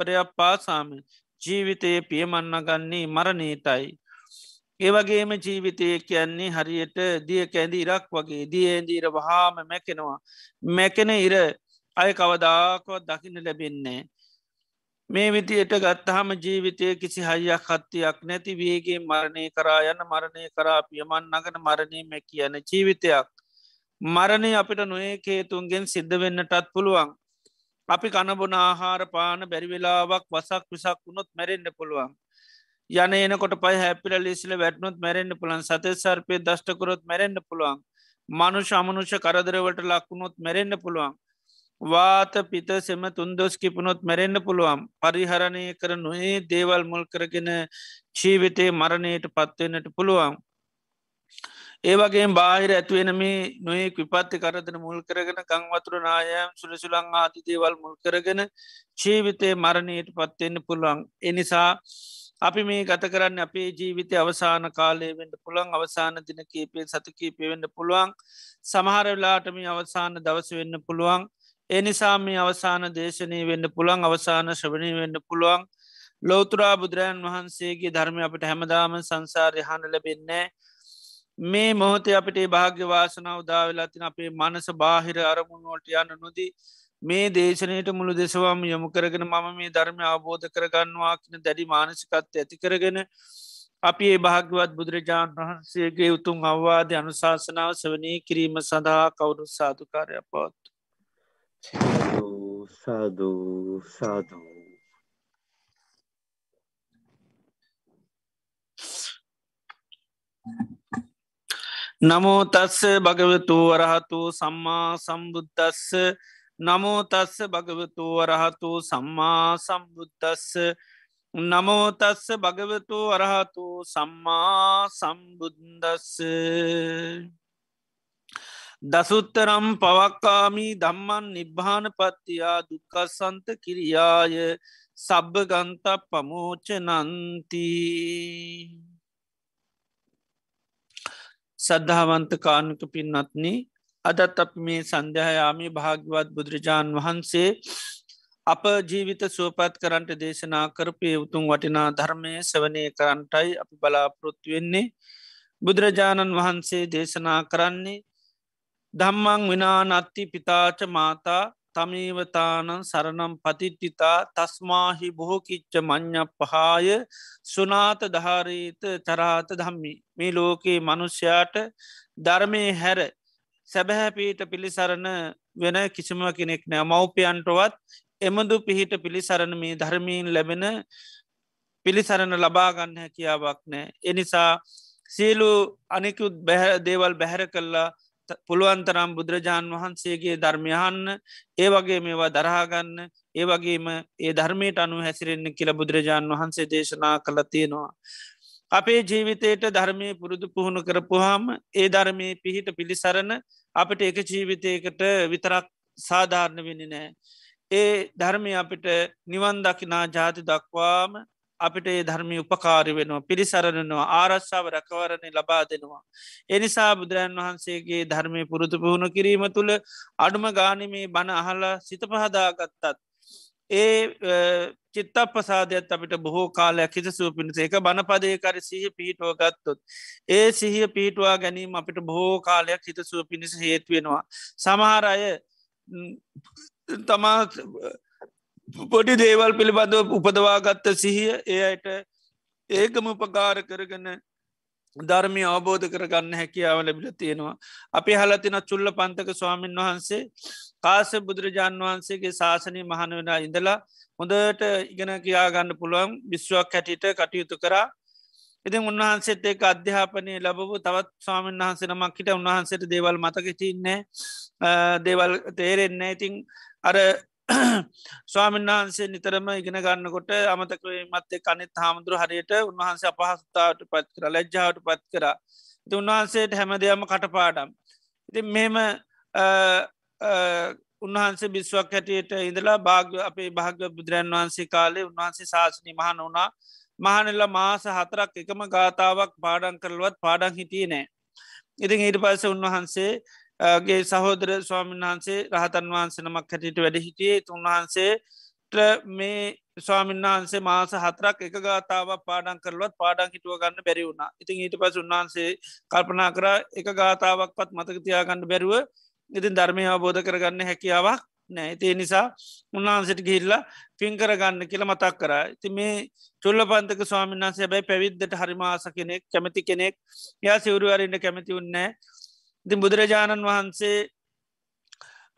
තත්පරයක් පාසාම ජීවිතයේ පියමන්න ගන්නේ මරණීටයි. ඒවගේම ජීවිතය කියන්නේ හරියට දිය කැඳ ඉරක් වගේ දියන්දීර වහාම මැකෙනවා. මැකෙන ඉර අය කවදාකොත් දකින්න ලැබෙන්නේ. මේ විදියට ගත්තහම ජීවිතය කිසි හයියක් හත්තියක් නැති වේගේ මරණය කරා යන්න මරණය කරා පියමන් නගන මරණය මැ කියන ජීවිතයක්. මරණය අපිට නොඒ කේතුන්ගෙන් සිද්ධ වෙන්නටත් පුළුවන්. අපි කණබොන ආහාර පාන බැරිවෙලාවක් වසක් විසක් වුණොත් මැරෙන්න්න පුළුවන්. යන එනකොට පයි හැපිල ලිසිල වැටනොත් මැරෙන්න්න පුළන් සතේ සර්පය දෂ්ටකරොත් මැරෙන්න්න පුළුවන්. මනු ශමනුෂ කරදරවට ලක්වුණොත් මැරෙන්න්න පුළුවන්. වාත පිත සෙම තුන්දොස් කිපුණොත් මැරෙන්න්න පුළුවන් පරිහරණය කර නොඒ දේවල් මුල් කරගෙන ජීවිතේ මරණයට පත්වෙන්නට පුළුවන්. ඒවගේ බාහිර ඇත්වෙන මේ නොයෙක් විපත්ති කරදන මුල් කරගෙන ගංවතුර නායම් සුලසුළං ආති දේවල් මුල් කරගෙන ජීවිතය මරණයට පත්වෙන්න පුළුවන්. එනිසා අපි මේ ගත කරන්න අපේ ජීවිතය අවසාන කාලය වෙන්ඩ පුළන් අවසාන දින කීපේ සතකීපය වෙන්ඩ පුළුවන්. සමහරවෙලාටම අවසාන දවස වෙන්න පුළුවන්. එනිසා මේ අවසාන දේශනය වෙන්න පුළන් අවසාන ශ්‍රවණය වෙන්න පුළුවන්. ලෝතුරා බුදුරජන් වහන්සේගේ ධර්මය අපට හැමදාම සංසාරය හන ලැබෙන්නේ මේ මොහොතේ අපට භාග්‍ය වාසනාව උදාවෙලාතින අපේ මනස බාහිර අරමුණුවලට යන්න නොදී මේ දේශනයට මුළු දෙසවම් යොමු කරගෙන මම මේ ධර්මය අවබෝධ කරගන්නවා කියන දැඩි මානසිකත් ඇති කරගෙන අපි ඒ භාග්‍යවත් බුදුරජාණන් වහන්සේගේ උතුම් අවවාද අනුශාසනාව සවනී කිරීම සඳහා කවුරු සාධකාරය පොත් සාධූ සාධූ නමෝ තස්ස භගවතු වරහතු සම්මා සම්බුද්ධස්ස නමෝතස්ස භගවතු වරහතු සම්මා සම්බුද්ධස්ස නමෝතස්ස භගවතු වරහතු සම්මා සම්බුද්දස්ස. දසුත්තරම් පවක්කාමී දම්මන් නිබ්භාන පත්තියා දුක්කසන්ත කිරියාය. සබ්භගන්ත පමෝච නන්තිී සද්ධාවන්ත කානුක පින්නත්න අදත් අප මේ සන්ධ්‍යයාමී භාග්‍යවත් බුදුරජාණන් වහන්සේ අප ජීවිත සුවපත් කරන්ට දේශනා කරපය උතුම් වටිනා ධර්මය සවනය කරන්ටයි අපි බලාපොරොත්තු වෙන්නේ. බුදුරජාණන් වහන්සේ දේශනා කරන්නේ දම්මං විනා නත්ති පිතාච මාතා තමීවතානන් සරනම් පතිට්ටිතා තස්මාහි බොහෝකිච්ච මං්ඥ පහාය සුනාත ධාරීත තරාත ධම්මි. මේ ලෝකයේ මනුෂ්‍යයාට ධර්මය හැර සැබැහැපීට පිළිසරණ වෙන කිසිම කෙනෙක් නෑ. මව්පියන්ටවත් එමදු පිහිට පිළිසරණ මේ ධර්මීන් ලැබෙන පිළිසරණ ලබාගන්න හැකියාවක් නෑ. එනිසා සියලු අනෙකුත් බැහැ දේවල් බැහැර කල්ලා පුළුවන්තරම් බුදුරජාණන් වහන්සේගේ ධර්මයහන්න ඒ වගේ මේවා දරහාගන්න ඒ වගේම ඒ ධර්මයට අනු හැසිරෙන්න්න කියල බුදුරජාණන් වහන්සේ දේශනා කළ තියෙනවා. අපේ ජීවිතයට ධර්මය පුරුදු පුහුණු කරපුහාම ඒ ධර්මය පිහිට පිළිසරණ අපට එක ජීවිතයකට විතරක් සාධාරණ වෙනි නෑ. ඒ ධර්මය අපිට නිවන් දකිනා ජාති දක්වාම අපිට ඒ ධර්මය උපකාරි වෙනවා පිරිසරණනවා ආරශ්ාව රැකවරණය ලබා දෙනවා. එනිසා බුදුරන් වහන්සේගේ ධර්මය පුරුදු පුහුණු කිරීම තුළ අඩුම ගානමේ බණ අහලා සිත පහදාගත්තත්. ඒ චිත්ත පසාදයක් අපිට බොහෝ කාලයක් හිතසුව පිණිස එක බණපදයකර සිහ පිහිටුව ගත්තොත්. ඒ සිහිය පිහිටවා ගැනීම අපිට බොහෝ කාලයක් හිතසුව පිණිස හේත්වෙනවා. සමහර අය තමා පොඩි දේවල් පිළිබඳව උපදවාගත්ත සිහිය ඒ අයට ඒකම උපකාර කරගන්න ධර්මය අවබෝධ කරගන්න හැකියාව ලැබිල තියෙනවා. අපි හලතින චුල්ල පන්තක ස්වාමීන් වහන්සේ කාස බුදුරජාණන් වහන්සේගේ ශාසනය මහන වෙන ඉඳලා හොඳට ඉගෙන කියාගන්න පුළුවන් විශ්වක් හැටිට කටයුතු කරා. ඉතින් උන්වහන්සේත් ඒක අධ්‍යාපනය ලබපු තවත් ස්වාමීන් වහන්සේ නමක්කිට උන්වහන්සේට දේවල් මතකතින්නේ දේවල් තේරෙන්නේ ඉතිං අර ස්වාමීන් වහන්සේ නිතරම ඉගෙන ගන්නකොට අමතකවේ මත්තේ කනෙත් හාමුදුරු හරියට උන්වහන්සේ අපහසුතාවට පත් කර ලැජ්ජාවට පත් කර. ති උන්වහන්සේට හැම දෙයම කටපාඩම්. ඉති මෙම උන්වහන්සේ බිස්වක් හැටියට ඉඳලා භාග අපේ භාග්‍ය බුදුරන් වහන්සේ කාලේ උන්වහන්සේ ශාසනය මහන වුණා. මහනෙල්ල මාස හතරක් එකම ගාථාවක් පාඩන් කරලුවත් පාඩන් හිටිය නෑ. ඉතින් ඊට පස්ස උන්වහන්සේ ගේ සහෝදර ස්වාමීන් වහන්සේ රහතන් වහන්සනමක් හැටියට වැඩ හිටියේ උන්වහන්සේ මේ ස්වාමීන් වහන්සේ මාස හතරක් එක ගාතාවක් පාඩන් කරලුවත් පාඩන් හිටුව ගන්න බැරි වුණා. ඉතින් ඊට පස් උන්වහන්සේ කල්පනා කර එක ගාතාවක් පත් මතකතියාගන්න බැරුව ඉතින් ධර්මය අවබෝධ කරගන්න හැකියාවක් නෑ ඉතිේ නිසා උන්වහන්සට ගිල්ලා පින් කරගන්න කියල මතක් කර. ඉති මේ චුල්ල පන්තක ස්වාමින්න්සේ බැයි පැවිද්දට හරිමාස කෙනෙක් කැමති කෙනෙක්. යා සිවරුවරට කැමති උන්නෑ ඉතින් බුදුරජාණන් වහන්සේ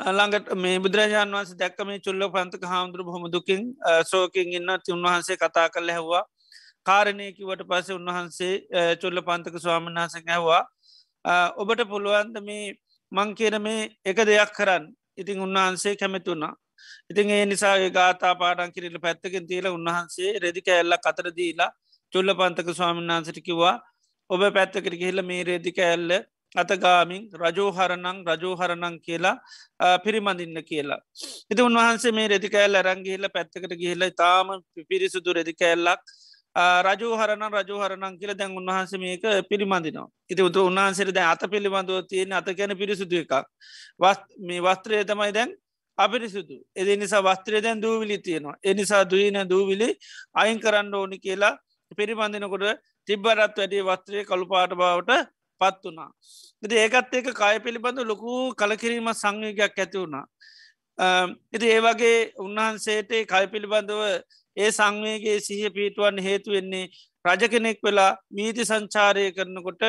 ළඟට මේ බුදුරජාන් වන්ස දැක්ක මේ චුල්ල පන්තක හාමුදුරු හොම දුකින් සෝකින් ඉන්න උන්වහන්සේ කතා කල හැවා කාරණයකිවට පස්සේ උන්වහන්සේ චුල්ල පන්තක ස්වාමන් වහස හැවා ඔබට පුළුවන්ද මේ මං කියන මේ එක දෙයක් කරන්න? ඉතිං උන්වහන්සේ කැමැතුුණා ඉතින් ඒ නිසාගේ ගාතා පාඩන් කිරල පැත්තකින් තියල උන්වහන්සේ රෙදි කඇල්ල කතර දීලා චුල්ල පන්තක ස්වාමන් වහන්සට කිවා ඔබ පැත්තකට ගහිල මේ රේදික ඇල්ල අතගාමින් රජෝහරණං රජෝහරණං කියලා පිරිමඳින්න කියලා. ඉති උන්වහන්සේ මේ රෙදිකෑල් ඇරංගිහිල පැත්තකට ගිහිල තාම පිරිසුදු රෙදිකෑල්ලක් රජෝහරණ රජෝහරණං කියල දැන් උන්වහන්සේ මේක පිළිමඳිනවා. ඉති උතු උන්වහන්සේර දැන් අත පිළිබඳව තියෙන අත ගැන පිරිසුදු එකක්. මේ වස්ත්‍රය තමයි දැන් අපිරිසුදු. එදි නිසා වස්ත්‍රය දැන් දූවිලි තියෙනවා. එනිසා දුවන දූවිලි අයින් කරන්න ඕනි කියලා පිරිබඳනකොට තිබ්බරත් වැඩේ වස්ත්‍රය කළුපාට බවට පත් වනා. ඉති ඒකත් ඒක කාය පිළිබඳ ලොකු කලකිරීම සංවීගයක් ඇති වුණා. ඉති ඒවගේ උන්වහන්සේට කයි පිළිබඳව ඒ සංවේගේ සිහ පිටුවන් හේතු වෙන්නේ රජ කෙනෙක් වෙලා මීති සංචාරය කරනකොට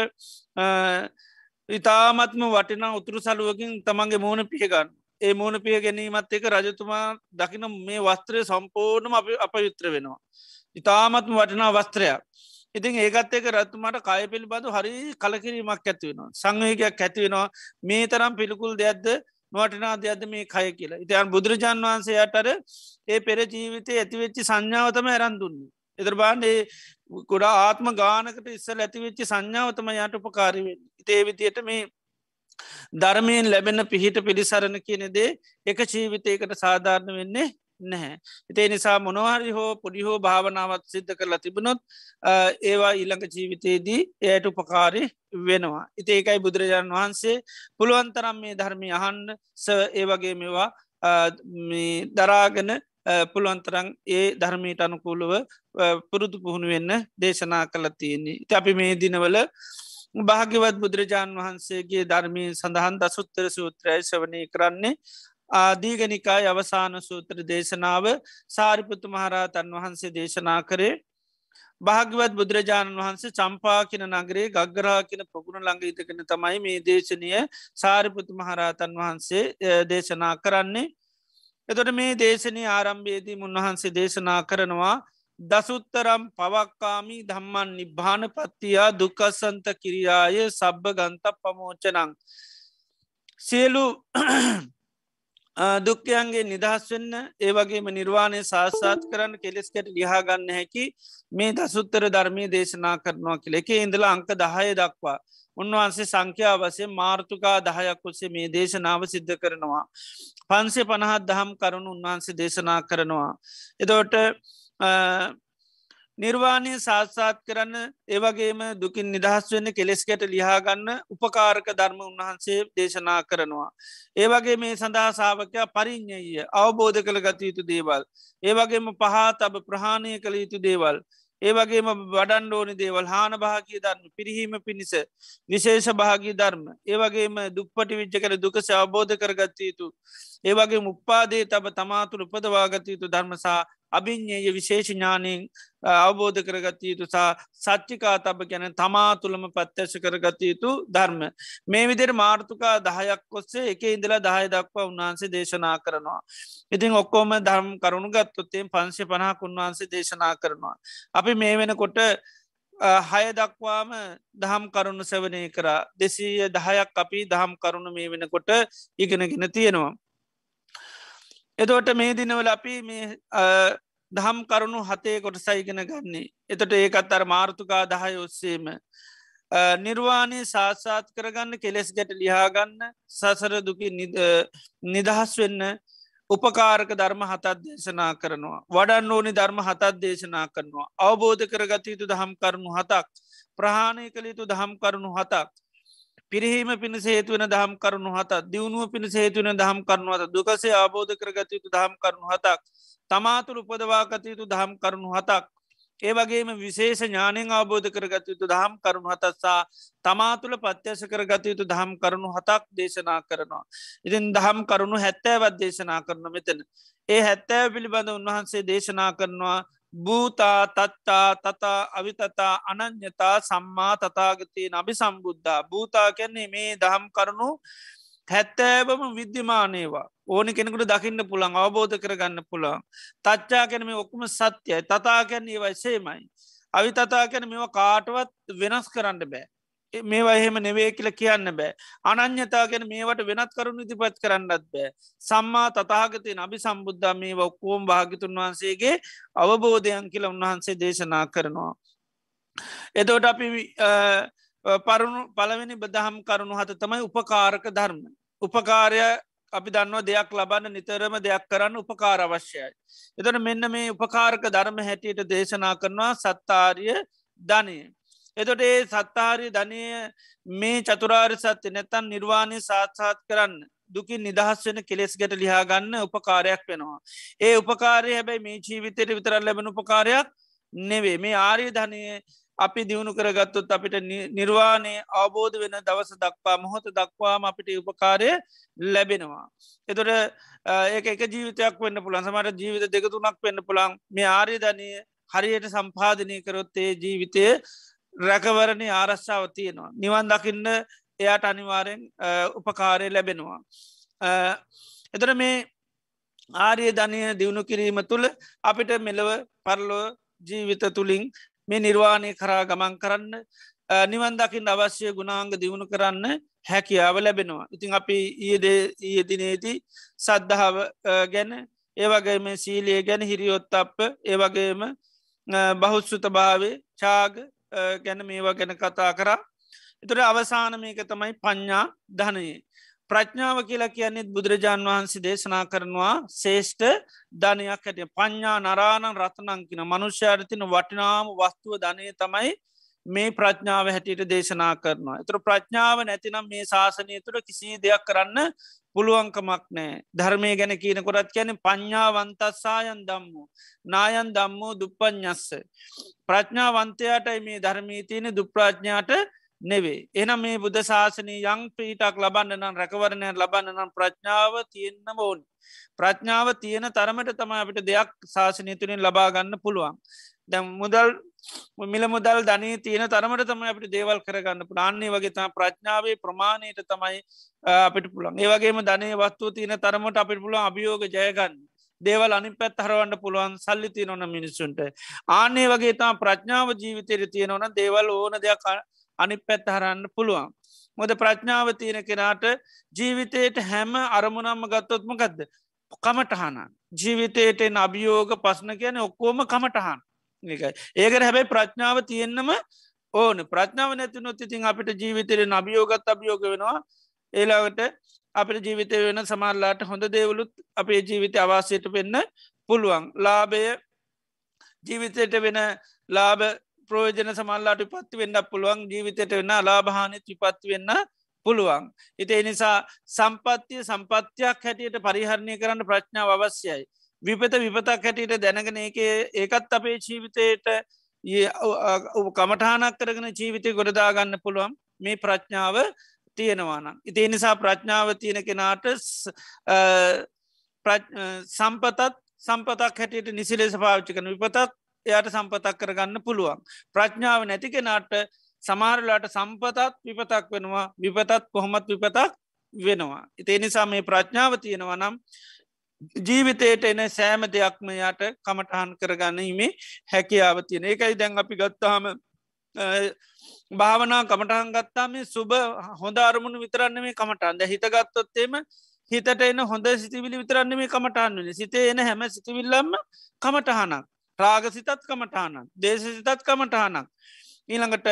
ඉතාමත්ම වටිනා උතුරු සලුවකින් තමන්ගේ මූුණ පියගන්න ඒ මූුණ පිය ගැනීමත් එක රජතුමා දකින මේ වස්ත්‍රය සම්පූර්ණම අප අප යුත්‍ර වෙනවා. ඉතාමත්ම වටිනා වස්ත්‍රයක් ඉතින් ඒකත් එක රත්තුමට කය පිළිබඳු හරි කලකිරීමක් ඇතිවෙනවා සංවයකයක් ඇතිවෙනවා මේ තරම් පිළිකුල් දෙයක්ද නොවටනා දෙයක්ද මේ කය කියලා. ඉතියන් බුදුරජාන් වහන්සේ අටර ඒ පෙර ජීවිතය ඇතිවෙච්චි සංඥාවතම ඇරන්දුන්නේ එතර බාන්්ඩේ ගොඩා ආත්ම ගානකට ඉස්සල් ඇතිවෙච්චි සංඥාවතම යට උපකාරවෙන් ඉතේ විතියට මේ ධර්මයෙන් ලැබෙන පිහිට පිළිසරණ කියනෙදේ එක ජීවිතයකට සාධාරණ වෙන්නේ නැහැ. ඉතේ නිසා මොනවාරි හෝ පොඩි හෝ භාවනාවත් සිද්ධ කරලා තිබුණොත් ඒවා ඊළඟ ජීවිතයේදී එයට උපකාරි වෙනවා. ඉති ඒකයි බුදුරජාණන් වහන්සේ පුළුවන්තරම් මේ ධර්මය අහන්න ස ඒවගේ මේවා දරාගෙන පුළුවන්තරං ඒ ධර්මීට අනුකූලව පුරුදු පුහුණු වෙන්න දේශනා කළ තියෙන්නේ. ති අපි මේ දිනවල භාග්‍යවත් බුදුරජාණන් වහන්සේගේ ධර්මී සඳහන් දසුත්තර සූත්‍රය සවනය කරන්නේ ආදීගනිකායි අවසාන සූත්‍ර දේශනාව සාරිපුත්තු මහරහතන් වහන්සේ දේශනා කරේ භාගවත් බුදුරජාණන් වහන්සේ චම්පා කියන නගරේ ගග්ගරා කියන පොගුණ ළඟ ඉතකෙන තමයි මේ දේශනය සාරිපුතු මහරහතන් වහන්සේ දේශනා කරන්නේ. එතොට මේ දේශනය ආරම්භයේදී උන්වහන්සේ දේශනා කරනවා දසුත්තරම් පවක්කාමී ධම්මන් නිබ්භාන පත්තියා දුකසන්ත කිරියාය සබ්භ ගන්ත පමෝචනං. සියලු දුක්කයන්ගේ නිදහස් වෙන්න ඒවගේම නිර්වාණය සාස්සාත් කරන්න කෙලෙස්කට ලිහාගන්න හැකි මේ දසුත්තර ධර්මය දේශනා කරනවා කියල එක ඉඳලා අංක දහය දක්වා උන්වහන්සේ සංඛ්‍යා වසේ මාර්තුකා දහයක් ඔස්සේ මේ දේශනාව සිද්ධ කරනවා. පන්සේ පණහත් දහම් කරුණු උන්වහන්සේ දේශනා කරනවා. එදෝට නිර්වාණය සාත්සාත් කරන්න ඒවගේම දුකින් නිදහස් වෙන්න කෙලෙස්කට ලිහාගන්න උපකාරක ධර්ම උන්වහන්සේ දේශනා කරනවා. ඒවගේ මේ සඳහා සාාවකයා පරිින්්ඥය අවබෝධ කළ ගත යුතු දේවල්. ඒවගේම පහත් අබ ප්‍රහාණය කළ යුතු දේවල්. ඒවගේම වඩන් ඕනි දේවල් හාන භාගී ධර්ම පිරිහීම පිණිස විශේෂ භාගී ධර්ම. ඒවගේම දුප්පටි විච්ච කළ දුකස අවබෝධ කරගත්ත යුතු. ඒවගේ මුප්පාදේ තබ තමාතුළ උපදවාගත යුතු ධර්මසා අභිං්ඥය විශේෂ ඥානයෙන් අවබෝධ කරගත යුතු සා සච්චිකා තබ ගැන තමා තුළම පත්්‍යශ කරගත යුතු ධර්ම. මේ විදිර මාර්ථකා දහයක් කොස්සේ එක ඉඳලා දහය දක්වා උන්වහන්සේ දේශනා කරනවා. ඉතින් ඔක්කෝම ධර්ම කරුණු ගත්තොත්තයෙන් පංශය පනහක් උන්වහන්සේ දේශනා කරනවා. අපි මේ වෙනකොට හය දක්වාම දහම් කරුණු සැවනය කර දෙසීය දහයක් අපි දහම් කරුණු මේ වෙනකොට ඉගෙනගෙන තියෙනවා. එතෝට මේ දිනවල අපි මේ දහම් කරුණු හතේ කොට සයිගෙන ගන්නේ. එතට ඒකත් අර මාර්ථකා දහය ඔස්සේම. නිර්වාණය සාසාත් කරගන්න කෙලෙස් ගැට ලිහාගන්න සසර දුකි නිදහස් වෙන්න උපකාරක ධර්ම හතත් දේශනා කරනවා. වඩන් ඕනි ධර්ම හතත් දේශනා කරනවා. අවබෝධ කරගත යුතු දහම් කරුණු හතක්. ප්‍රහාණය කළ යුතු දහම් කරුණු හතක්. පිරිහීම පිණිස හේතුවන දහම් කරුණු හත දියුණුව පිණිස හේතුවන දහම් කරනුවත දුකසේ අබෝධ කරගතයුතු දහම් කරුණු හතක් තමාතුළ උපදවාගතයුතු දහම් කරුණු හතක් ඒ වගේම විශේෂ ඥානයෙන් අවබෝධ කරගත යුතු දහම් කරුණු හතත්සා තමා තුළ පත්‍යස කරගත යුතු දහම් කරුණු හතක් දේශනා කරනවා. ඉතින් දහම් කරුණු හැත්තෑවත් දේශනා කරන මෙතන. ඒ හැත්තෑ පිළිබඳ උන්වහන්සේ දේශනා කරනවා භූතා තත්තා තතා අවිතතා අනං්‍යතා සම්මා තතාගතය නබි සම්බුද්ධා භූතා කැන්නේ මේ දහම් කරුණු හැත්තෑබම විද්‍යමානේවා ඕනි කෙනෙකුට දකින්න පුළන් අවබෝධ කරගන්න පුළන් තච්චා කැන මේ ඔක්කම සත්‍යයි. තතාකැන් ඒවයි සේමයි. අවි තතා කැන මෙවා කාටවත් වෙනස් කරන්න බෑ. මේවා එහෙම නෙවේ කියල කියන්න බෑ අනං්‍යතා ගැන මේවට වෙනත් කරුණු ඉතිපත් කරන්නත් බෑ සම්මා තතාගතය නබි සම්බුද්ධ මේ ඔක්කෝම් භාගිතුන් වහන්සේගේ අවබෝධයන් කියල උන්වහන්සේ දේශනා කරනවා. එතෝට අපි පරුණු පළවෙනි බදහම් කරුණු හත තමයි උපකාරක ධර්ම. උපකාරය අපි දන්නවා දෙයක් ලබන්න නිතරම දෙයක් කරන්න උපකාර අවශ්‍යයි. එතන මෙන්න මේ උපකාරක ධර්ම හැටියට දේශනා කරනවා සත්තාරිය ධනය. එතොට ඒ සත්තාරය ධනය මේ චතුරාර් සත්‍ය නැතන් නිර්වාණය සාත්සාත් කරන්න දුකින් නිදහස් වෙන කෙලෙස් ගැට ලිහාගන්න උපකාරයක් වෙනවා. ඒ උපකාරය හැබැයි මේ ජීවිතයට විතරල් ලැබෙන උපකාරයක් නෙවේ මේ ආරය ධනය අපි දියුණු කරගත්තුත් අපිට නිර්වාණය අවබෝධ වෙන දවස දක්වා මොහොත දක්වාම අපිට උපකාරය ලැබෙනවා. එතොට ඒක එක ජීවිතයක් වන්න පුළන් සමට ජීවිත දෙකතුනක් වෙන්න පුළන් මේ ආර්ය ධනය හරියට සම්පාධනය කරොත්තේ ජීවිතය රැකවරණය ආරශ්ාව තියෙනවා. නිවන් දකින්න එයාට අනිවාරෙන් උපකාරය ලැබෙනවා. එතර මේ ආර්ය ධනය දියුණු කිරීම තුළ අපිට මෙලව පරලෝ ජීවිත තුළින් මේ නිර්වාණය කරා ගමන් කරන්න නිවන් දකිින් අවශ්‍ය ගුණාංග දියුණු කරන්න හැකියාව ලැබෙනවා. ඉතිං අපි ඊයද ඊයදිනේති සද්ධාව ගැන ඒවගේම සීලිය ගැන හිරියොත් අප ඒවගේම බහුත්සුත භාවේ චාග ගැන මේවා ගැන කතා කරා. එතුර අවසාන මේක තමයි පඤ්ඥා ධනයේ. ප්‍රඥාව කියලා කියන්නෙත් බුදුරජාණන් වහන්සේ දේශනා කරනවා ශේෂ්ඨ ධනයක් ඇට පඤ්ඥා නරාණන් රතනංකින මනුෂ්‍යාරතින වටිනාම වස්තුව ධනය තමයි මේ ප්‍රඥාව හැටියට දේශනා කරනවා. එතුර ප්‍රඥාව නැතිනම් මේ ශාසනය තුළ කිසි දෙයක් කරන්න පුළුවන්කමක් නෑ ධර්මය ගැන කියනකොරත් කියන පඤ්ඥාවන්තස්සායන් දම්මු. නායන් දම්මෝ දුප්පඥස්ස. ප්‍රඥාවන්තයාටයි මේ ධර්මී තියෙන දුප්‍රාඥාට නෙවේ. එනම් මේ බුද්ධ ශාසනී යං පීටක් ලබන්න නම් රැකවරණය ලබන්න නම් ප්‍රඥාව තියෙන්න්න ඕන්. ප්‍රඥාව තියෙන තරමට තම අපිට දෙයක් ශාසනය තුළින් ලබාගන්න පුළුවන්. දැම් මුදල් මිල මුදල් ධනී තියෙන තරමට තම අපට දේවල් කරගන්න පුරාන්නේ වගේ තම ප්‍රඥාවේ ප්‍රමාණයට තමයි අපිට පුළන් ඒවගේම ධනය වස්තු තියෙන තරමට අපිට පුළන් අභියෝග ජයගන්න. දේවල් අනි පැත් හරවන්න පුළුවන් සල්ලි තියනොන මිනිස්සුන්ට. ආනේ වගේ තම ප්‍රඥාව ජීවිතයට තියෙනවන දේවල් ඕන දෙයක් අනි පැත් හරන්න පුළුවන්. මොද ප්‍රඥාව තියෙන කෙනාට ජීවිතයට හැම අරමුණම්ම ගත්තොත්ම ගදද. කමටහන ජීවිතයට අභියෝග පස්න කියන ඔක්කෝම කමටහන් එකයි. ඒකට හැබැයි ප්‍රඥාව තියෙන්න්නම ඕන. ප්‍රඥාව නැති නොත්තිතින් අපිට ජීවිතයට නභියෝගත් අභියෝග වෙනවා. ඒලාවට අපිට ජීවිතය වෙන සමල්ලාට හොඳ දේවලුත් අපේ ජීවිත අවාසයට වෙන්න පුළුවන්. ලාභය ජීවිතයට වෙන ලාභ ප්‍රෝජන සමල්ලාට පත්ති වෙන්න පුළුවන්. ජීවිතයට වෙන්න ලාභානය ත්‍රිපත්ති වෙන්න පුළුවන්. ඉති එනිසා සම්පත්තිය සම්පත්තියක් හැටියට පරිහරණය කරන්න ප්‍රඥාව අවශ්‍යයි. විපත විපතක් හැටියට දැනගෙන එක ඒකත් අපේ ජීවිතයට කමටහනක් කරගෙන ජීවිතය ගොඩදාගන්න පුළුවන් මේ ප්‍රඥාව තියෙනවානම්. ඉති නිසා ප්‍රඥාව තියෙන කෙනාට සම්පතත් සම්පතක් හැටියට නිසිලෙස පාවිච්චි කන විපතත් එයට සම්පතක් කරගන්න පුළුවන්. ප්‍රඥාව නැති කෙනාට සමාරලාට සම්පතත් විපතක් වෙනවා විපතත් කොහොමත් විපතක් වෙනවා. ඉතිේ නිසා මේ ප්‍රඥාව තියෙනවා නම් ජීවිතයට එන සෑම දෙයක්ම යාට කමටහන් කරගන්නීමේ හැකියාව තියෙන එකයි දැන් අපි ගත්තාම භාවනා කමටහන් ගත්තාම සුබ හොඳ අරමුණු විතරන්න මේ කමටන්ද හිතගත්තොත්තේම හිතට එන හොඳ සිතිවිලි විතරන්න මේ කමටහන් වෙන සිතේ එන හැම සිතිවිල්ලම්ම කමටහනක් රාග සිතත් කමටහනක් දේශ සිතත් කමටහනක් ඊළඟට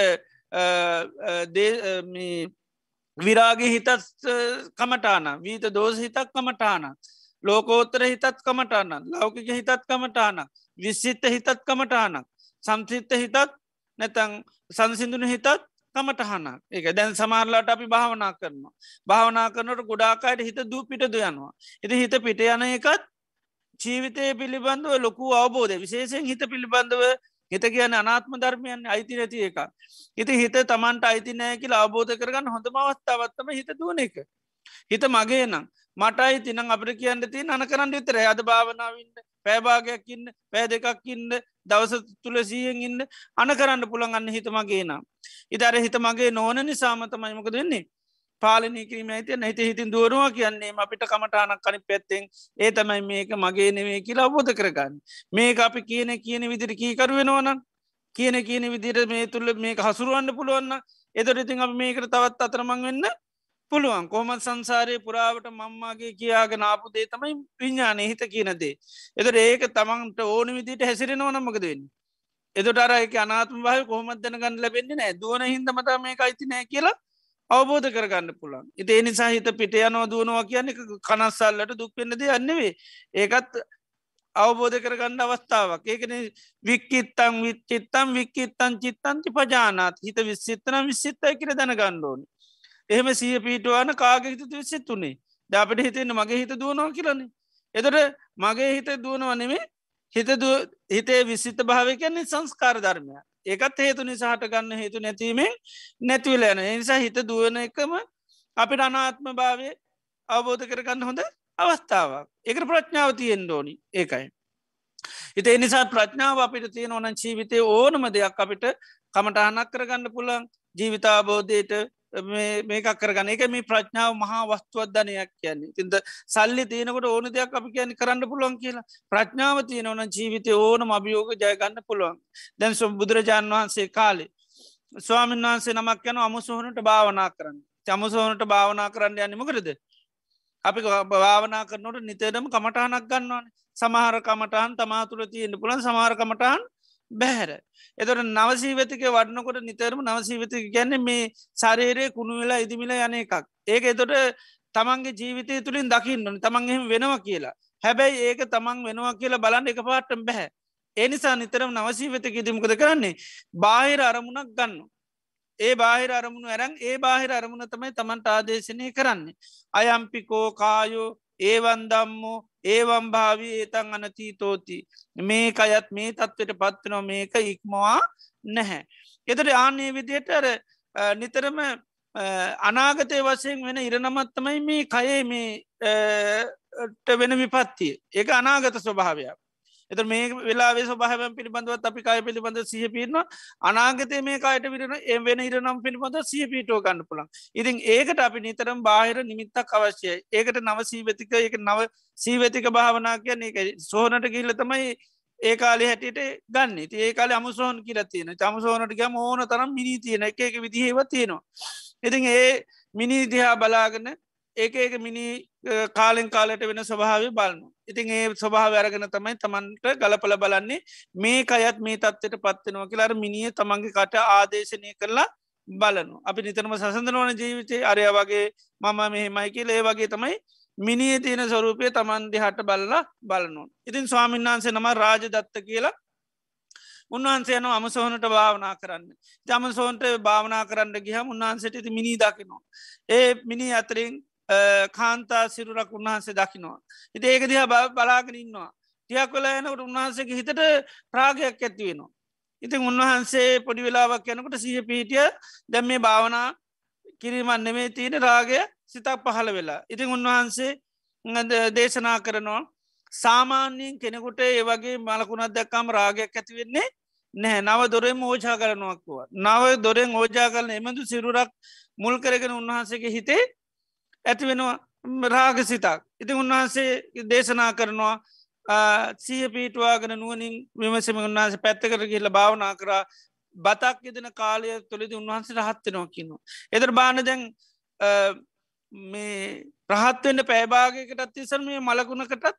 විරාගේ හිතත් කමටාන වීත දෝස හිතක් කමටානක් ලෝකෝත්තර හිතත් කමටානක් ලෞකික හිතත් කමටානක් විශ්සිත්ත හිතත් කමටානක් සම්සිත්ත හිතත් නැතං සංසිදුන හිතත් කමටහන එක දැන් සමාරලාට අපි භාවනා කරනවා. භාවනා කරනට ගොඩාකායට හිත දූ පිට දයනවා. එති හිත පිට යන එකත් ජීවිතය පිළිබඳව ලොකු අවබෝධ විශේෂෙන් හිත පිළිබඳව හිත කියන අනාත්ම ධර්මයන් අයිති නැති එක. හිත හිත තමන්ට අයිති නෑ කියලා අවබෝධ කරගන්න හොඳම අවස්ථාවත්තම හිත දුවන එක. හිත මගේ නම් මට අයිතිනම් අපට කියන්න ති අන කරන්න විතර අද භාවනාවන්න පෑභාගයක් ඉන්න පෑ දෙකක් ඉන්න දවස තුළ සීයෙන් ඉන්න අන කරන්න පුළන් අන්න හිත මගේ නම්. ඉදර හිත මගේ නොවන නිසාමතමයිමක දෙන්නේ. පාලනය කිරීම ඇති නැති හිතින් දුවරුව කියන්නේ අපිට කමටානක් කනි පැත්තෙන් ඒ තමයි මේක මගේ නෙවේ කියලා අවබෝධ කරගන්න. මේක අපි කියන කියන විදිරි කීකරු වෙනවනම් කියන කියන විදිර මේ තුළ මේක හසුරුවන්න පුළුවන්න එතොට ඉතින් අප මේකට තවත් අතරමං වෙන්න පුළුවන්. කොහමත් සංසාරය පුරාවට මම්මාගේ කියාගෙන ආපු දේ තමයි විඤ්ඥානය හිත කියනදේ. එතට ඒක තමන්ට ඕන විදිට හැසිරෙනව නමකද වෙන්න. එතට අරයක අනාත්ම භය කොහොමත් දැනගන්න ලැබෙන්නේ නෑ දුවන හිදමතා මේ අයිති නෑ කියලා අවබෝධ කරගන්න පුළන් ඉති එනිසා හිත පිට යනෝ දුවනවා කියන්නේ කනස්සල්ලට දුක්පෙන්න්නද යන්නවේ ඒකත් අවබෝධ කරගන්න අවස්ථාවක්. ඒකන වික්කිත්තං විච්චිත්තම් වික්කිත්තන් චිත්තන්ති පජානාත්. හිත විස්සිත්තන විස්සිත්තයි කර දැනගණ්ඩෝන එහෙම සිය පීටවාන කාග හිත විසිත්තුනේ ද අපට හිතෙන්න මගේ හිත දුවනවා කියලන්නේ එතට මගේ හිත දුවනවා නෙමේ හිත හිතේ විසිත භාවය කියන්නේ සංස්කාර ධර්මය ඒකත් හේතු නිසාහට ගන්න හේතු නැතිීමෙන් නැතිවල යන නිසා හිත දුවන එකම අපිට අනාත්ම භාවය අවබෝධ කරගන්න හොඳ අවස්ථාවක්. ඒකට ප්‍රඥාව තියෙන් ඩෝනි ඒකයි. හිතේ නිසා ප්‍රඥාව අපිට තියෙන ඕන ජීවිතය ඕනම දෙයක් අපිට කමටහනක් කරගන්න පුළන් ජීවිතාබෝධයට මේකක් කරගන්න. එක මේ ප්‍රඥාව මහා වස්තුවදධනයක් කියන්නේ. තින්ද සල්ලි තියනකට ඕන දෙයක් අපි කියන්න කරන්න පුළුවන් කියලා. ප්‍රඥාව තියන ඕන ජීවිතය ඕන අභියෝග ජයගන්න පුළුවන්. දැන් සොම් බුදුරජාණන් වහන්සේ කාලේ ස්වාමීන් වහන්සේ නමක් යන අමුසුහනට භාවනා කරන්න. චමුසෝනට භාවනා කරන්න යන්නමකරද අපි භාවනා කරනට නිතරම කමටහනක් ගන්නවන. සමහර කමටහන් තමා තුළ තියෙන්න්න පුළන් සමහර කමටහන් බැහැර. එතොට නවසීවතික වඩනකොට නිතරම නවසීවතික ගැන්න මේ සරේරය කුණු වෙලා ඉදිමිල යන එකක්. ඒක එතොට තමන්ගේ ජීවිතය තුළින් දකින්නන තමන් එහෙම වෙනවා කියලා. හැබැයි ඒක තමන් වෙනවා කියලා බලන්න එක පාට්ටම් බැහැ. එනිසා නිතරම නවසීවතක ඉදිමකද කරන්නේ බාහිර අරමුණක් ගන්න. ඒ බාහිර අරමුණු ඇරං ඒ බාහිර අරමුණ තමයි තමන්ට ආදේශනය කරන්නේ. අයම්පිකෝ කායෝ ඒවන්දම්මෝ ඒවම් භාවී ඒතන් අනතීතෝති මේක අයත් මේ තත්වට පත්වනො මේක ඉක්මවා නැහැ. එතට ආනේ විදියට අර නිතරම අනාගතය වසයෙන් වෙන ඉරණමත්තමයි මේ කයේ මේ වෙන විපත්තිය ඒක අනාගත ස්වභාවයක්. එත මේ වෙලා ස්වභාව පිළිබඳවත් අපි කාය පිළිබඳ සිය පිරන අනාගතය මේ කායට විරන එ වෙන ඉරනම් පිළිබඳ සිය පිටෝ ගන්න පුළන් ඉතින් ඒකට අපි නිතරම් බාහිර නිමිත්තක් අවශ්‍යයි. ඒකට නව සීවතික එක නව සීවතික භාවනා කියන එක සෝනට ගිල්ල තමයි ඒ කාලෙ හැටියට ගන්න. ති ඒ කාල අමුසෝන් කියල තියෙන චමසෝනට ගම ඕන තරම් මිනී තියෙන එක එක විදිහේව තියෙනවා. ඉතින් ඒ මිනී දිහා බලාගන්න ඒක ඒක මිනි කාලෙන් කාලට වෙන ස්වභාව බලනු. ඉතින් ඒ ස්වභාව අරගෙන තමයි තමන්ට ගලපල බලන්නේ මේ අයත් මේ තත්වට පත්වෙනවා කියලාර මිනිිය තමන්ගේ කට ආදේශනය කරලා බලනු. අපි නිතරම සසඳනවන ජීවිතය අරය වගේ මම මෙහෙමයි කියල ඒ වගේ තමයි මිනිිය තියෙන ස්වරූපය තමන් දිහට බලලා බලනු. ඉතින් ස්වාමීන් වහන්සේ නම රාජ දත්ත කියලා උන්වහන්සේන අමසෝනට භාවනා කරන්න. ජමසෝන්ට භාවනා කරන්න ගිහම උන්වහන්සට මිනි දකිනවා. ඒ මිනි අතරින් කාන්තා සිරුරක් උන්වහන්සේ දකිනවා. ඉති ඒක දිහ බලාගෙන ඉන්නවා. ටියක් කොල එනකට උන්වහන්සේගේ හිතට ප්‍රාගයක් ඇතිවෙනවා. ඉතින් උන්වහන්සේ පොඩි වෙලාවක් යනකට සහ පීටිය දැම් මේ භාවනා කිරීමන් නෙමේ තියෙන රාගය සිතක් පහළ වෙලා. ඉතින් උන්වහන්සේ දේශනා කරනවා සාමාන්‍යයෙන් කෙනෙකුට ඒ වගේ මලකුණත් දැක්කම් රාගයක් ඇතිවෙන්නේ නෑ නව දොරෙන් ඕජා කරනුවක්කුව. නව දොරෙන් ඕජා කරන එමඳු සිරුරක් මුල් කරගෙන උන්වහන්සේගේ හිතේ ඇති වෙනවා රාග සිතක්. ඉතින් උන්වහන්සේ දේශනා කරනවා සිය පීටවාගෙන නුවනින් විමසම උන්වහස පැත්තකර කියල භාවනා කරා බතක් යෙදෙන කාලය තුළෙද උන්වහන්සේ රහත්වෙනවා කියනවා. එදර බාන දැන් මේ ප්‍රහත්වෙන්ට පෑභාගකටත් තිසල් මේ මලකුණකටත්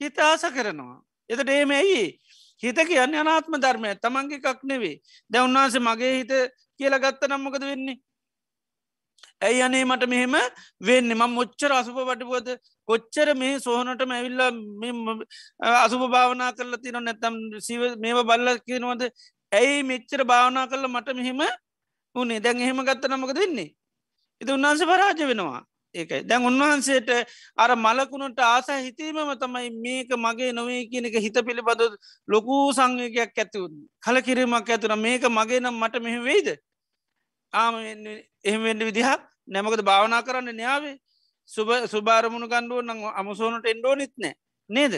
හිත ආස කරනවා. එතට ඒම ඇයි හිත කියන්න අනාත්ම ධර්මය තමන්ගේ එකක් නෙවේ දැ උන්වහන්සේ මගේ හිත කියල ගත්ත නම්මකද වෙන්නේ ඇයි අනේ මට මෙහෙම වෙන්න? ම මොච්චර අසුප වටිපුවද කොච්චර මේ සෝහනට මැවිල්ල අසුප භාවනා කරල තින නැතම් සිව මේව බල්ල කියනවද? ඇයි මෙච්චර භාවනා කරල මට මෙහෙම උනේ දැන් එහෙම ගත්ත නමක දෙන්නේ එති උන්වහන්සේ පරාජ වෙනවා. ඒකයි. දැන් උන්වහන්සේට අර මලකුණට ආස හිතීමම තමයි මේක මගේ නොවේ කියන එක හිත පිළිබඳ ලොකූ සංවකයක් ඇතිවුන් කල කිරීමක් ඇතුන මේක මගේ නම් මට මෙහෙම වෙයිද? ආම එහෙමෙන්ට විදිහක් නැමකද භාවනා කරන්න න්‍යාවේ සුබ සුභාරමුණු ගණ්ඩුව නම් අමසෝනට එන්ඩෝ නිත්නෑ නේද?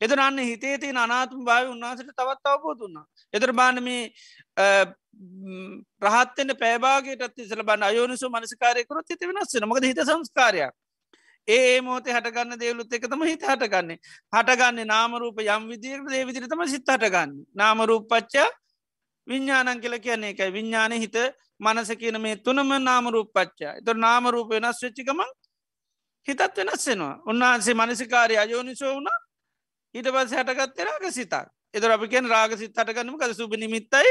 එතරන්න හිතේ තිය අනාතුම භාව උන්නාසට තවත් අවබෝධුන්නා එතර බානම ප්‍රහත්තෙන්ට පෑබාගේටත් ඉසල බන්න අයෝනිසු මනසිකාරයකරු තිති වෙනස්සෙන මකද හිත සංස්කාරයක්. ඒ මෝතේ හටගන්න දේවලුත් එක තම හිත හටගන්නේ. හටගන්නේ නාමරූප යම් විදිරට දේ විදිරිතම සිත් හටගන්න. නාමරූපච්චා විඤ්ඥානන් කියල කියන්නේ එකයි විඤ්ඥාන හිත මනස කියන මේ තුනම නාමරූපච්චා එතු නාමරූප වෙනස් වෙච්චිකමක් හිතත් වෙනස්සෙනවා උන්වහන්සේ මනසිකාරය අයෝනිසෝ වුණ. ඊට පස් හැටගත්තේ රාග සිතක්. එතර අපිකෙන් රාග සිත් හටගන්නම කද? සුබ නිමිත්තයි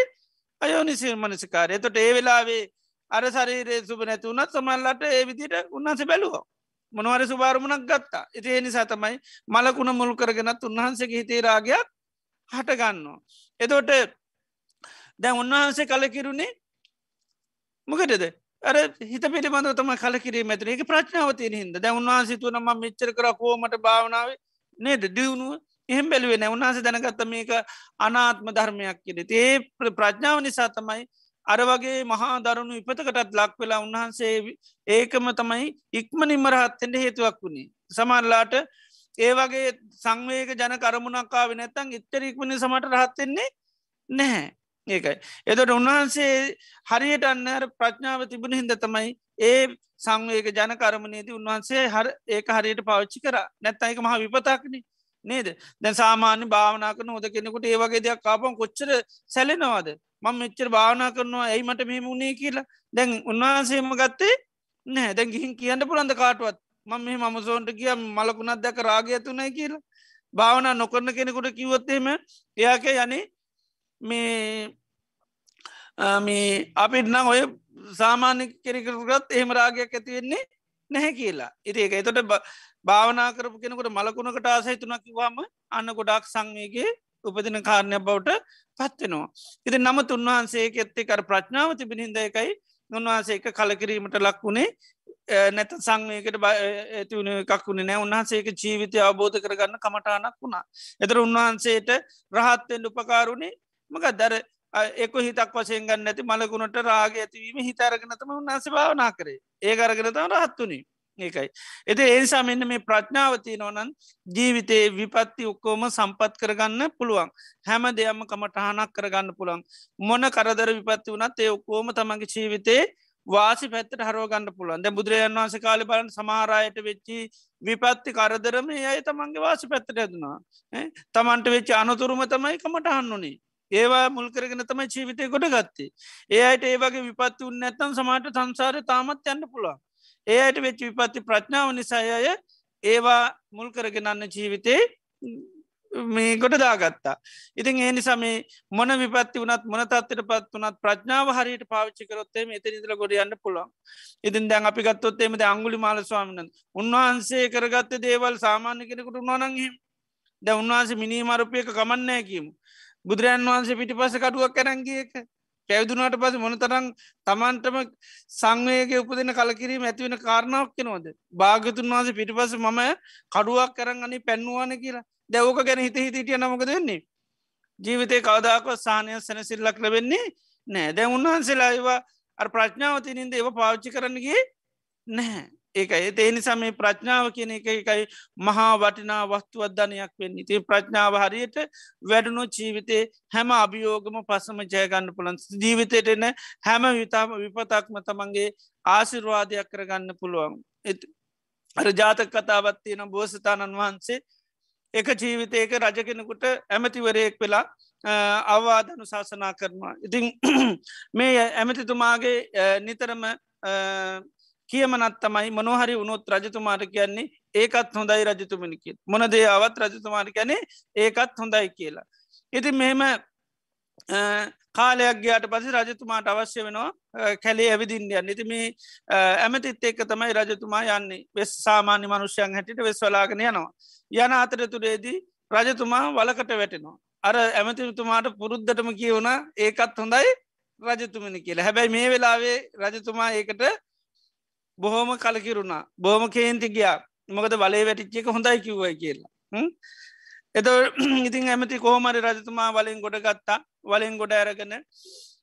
අයෝනිසිල් මනසිකාරය. එතොට ඒ වෙලාවේ අර සරීරේ සුබ නැතිවුණත් සමල්ලට ඒ විදිට උන්වහස බැලුව. මොනවර සුභාරමුණක් ගත්තා. ඉති ඒ නිසා තමයි මලකුණ මුල් කරගෙනත් උන්වහන්සේගේ හිතේ රාගයක් හටගන්නවා. එතෝට දැන් උන්වහන්සේ කලකිරුණේ මොකටද? අර හිත පිළිබඳ තම කලකිරීම ඇතන එක ප්‍රඥාවතිය හිද දැ උන්වහන්සිතුවන ම මෙච්චර කර කෝමට භාවනාව? නේද? දියුණුව. එහෙම බැලුවේ නැවන්හස දැනගත්ත මේක අනාත්ම ධර්මයක් කියෙන ඒ ප්‍රඥාව නිසා තමයි අර වගේ මහා දරුණු ඉපතකටත් ලක් වෙලා උන්වහන්සේ ඒකම තමයි ඉක්ම නිමරහත්තෙන්ට හේතුවක් වුණේ. සමල්ලාට ඒ වගේ සංවේක ජන කරමුණක්කාව නැත්තං ඉත්තරීක්මනි සමට රහත්වෙන්නේ නැහැ. ඒකයි. එතට උන්වහන්සේ හරියට අන්නර ප්‍රඥාව තිබුණ හිද තමයි ඒ සංවේක ජනකරමණයේදී උන්වහන්සේ හර ඒක හරියට පවච්චි කර. නැත්තයික මහ විපතක්න. නේද? දැන් සාමාන්‍ය භාවනා කරන හොද කෙනෙකුට ඒවගේ දෙයක් කාපන් කොච්චර සැලෙනවාද? මං මෙච්චර භාවනා කරනවා ඇයි මට මෙම උනේ කියලා. දැන් උන්වහන්සේම ගත්තේ නෑ දැන් ගිහින් කියන්න පුළන්ද කාටුවත්? මං මේ මමසෝන්ට කිය මලකුණත් දැක රාගය තුනයි කියලා. භාවනා නොකරන කෙනෙකුට කිවොත්තේම එයාක යනේ මේ මේ අපිට නම් ඔය සාමාන්‍ය කෙනෙකරගත් එහෙම රාගයක් ඇතිවෙන්නේ නැහැ කියලා ඉති එක එතොට භාවනා කරපු කෙනෙකුට මලකුණකට ආසයි තුනක් කිවාම අන්න ගොඩක් සංවේගේ උපදින කාරණය බවට පත්වෙනවා. ඉති නමුත් උන්වහන්සේ එත්තේ කර ප්‍රඥාව තිබිණ හිද එකයි උන්වහන්සේක කලකිරීමට ලක් වුණේ නැත සංවයකට ඇතිවුණ එකක් වුණේ නෑ උන්හන්සේක ජීවිතය අවබෝධ කරගන්න කමටානක් වුණා. එතර උන්වහන්සේට රහත්තෙන් උපකාරුණේ මක දර එක හිතක් වශයෙන් ගන්න ඇති මලකුණට රාග ඇතිවීම හිතාරගෙනතම උන්හස භාවනා කරේ. ඒ අරගෙනතම රහත්තුනි ඒකයි. එති ඒනිසා මෙන්න මේ ප්‍රඥාවති නොනන් ජීවිතයේ විපත්ති ඔක්කෝම සම්පත් කරගන්න පුළුවන්. හැම දෙයම්ම කමටහනක් කරගන්න පුළන් මොන කරදර විපත්ති වනත් ඒ ඔක්කෝම තමගේ ජීවිතේ වාසි පැත්තට හරෝගන්න පුළුවන්. දැ බුදුරජන් වන්ස කාල බලන් සමාරයට වෙච්චි විපත්ති කරදරම යයි තමන්ගේ වාසි පැත්තට ඇතුනා තමන්ට වෙච්චි අනතුරුම තමයි කමටහන්නුනේ ඒවා මුල්කරගෙන තම ජීවිතය ගොඩ ගත්තේ. ඒ අයට ඒවගේ විපත්ති උන්න ඇත්තන් සමට සංසාර තාමත් යන්න පුළා ඒ අයට වෙච්ච විපත්ති ප්‍රඥාව නිසාය ඒවා මුල් කරගෙනන්න ජීවිතේ මේ ගොඩ දාගත්තා. ඉතින් ඒ නිසා මේ මොන විපත්ති වනත් මොන තත්වට පත් වනත් ප්‍රඥාව හරියට පාවිච්චි කරොත්තේ එත නිදල ගොඩ යන්න පුළන් ඉතින් දැන් අපි ගත්තොත්තේමද අංගුලි මාල ස්වාමිනන් උන්වහන්සේ කරගත්ත දේවල් සාමාන්‍ය කෙනෙකුට උන්වනන්හිම ද උන්වහන්සේ මිනි මරපයක කමන්නෑ කියමු. බුදුරන් වහන්සේ පිටි පස කටුවක් කරංගියක පැවදුනාට පස මොනතරං තමන්ටම සංවයක උපදින කලකිරීම ඇතිවෙන කාරණාවක් කෙනවද භාගතුන් වහස පිටිපස මම කඩුවක් කරන්න අනි පැන්නුවාන කියලා. දැවෝක ගැන හිත හිටිය නමක දෙන්නේ ජීවිතය කවදාක සානය සැනසිල්ලක් ලබෙන්නේ නෑ දැ උන්වහන්සේලා ඒවා අ ප්‍රඥාවතිනින්ද ඒව පාවිච්චි කරන්නගේ නැහැ. ඒක ඒ නිසා මේ ප්‍රඥාව කියන එක එකයි මහා වටිනා වස්තුවදධනයක් වෙන්නේ. ති ප්‍රඥාව හරියට වැඩුණු ජීවිතේ හැම අභියෝගම පසම ජයගන්න පුළන් ජීවිතයට එන හැම විතාම විපතක්ම තමන්ගේ ආසිර්වාදයක් කරගන්න පුළුවන්. අර ජාතක කතාවත් තියෙන බෝසතාණන් වහන්සේ එක ජීවිතයක රජ කෙනෙකුට ඇමතිවරයෙක් වෙලා අවවාදනු ශාසනා කරනවා. ඉතිං මේ ඇමතිතුමාගේ නිතරම කියමනත් තමයි මොනොහරි උනොත් රජතුමාට කියන්නේ ඒකත් හොඳයි රජතුමනිකි මොන දේ අවත් රජතුමාට ගැනේ ඒකත් හොඳයි කියලා. ඉති මෙහෙම කාලයක් ගේට පසි රජතුමාට අවශ්‍ය වෙනවා කැලේ ඇවිදින්ඩියන් නිති මේ ඇමතිත් එක්ක තමයි රජතුමා යන්නේ වෙස් සාමාන්‍ය මනුෂ්‍යයන් හැටිට වෙස්වලාගෙන යනවා. යන අතරතුරේදී රජතුමා වලකට වැටෙනවා. අර ඇමතිතුමාට පුරුද්ධටම කියවුණ ඒකත් හොඳයි රජතුමනි කියලා හැබැයි මේ වෙලාවේ රජතුමා ඒකට බොහෝම කලකිරුණා. බෝම කේන්ති ගියා. මොකද බලේ වැටිච්චික හොඳයි කිව්වයි කියලා. එත ඉතින් ඇමති කෝමරි රජතුමා වලින් ගොඩ ගත්තා. වලින් ගොඩ ඇරගෙන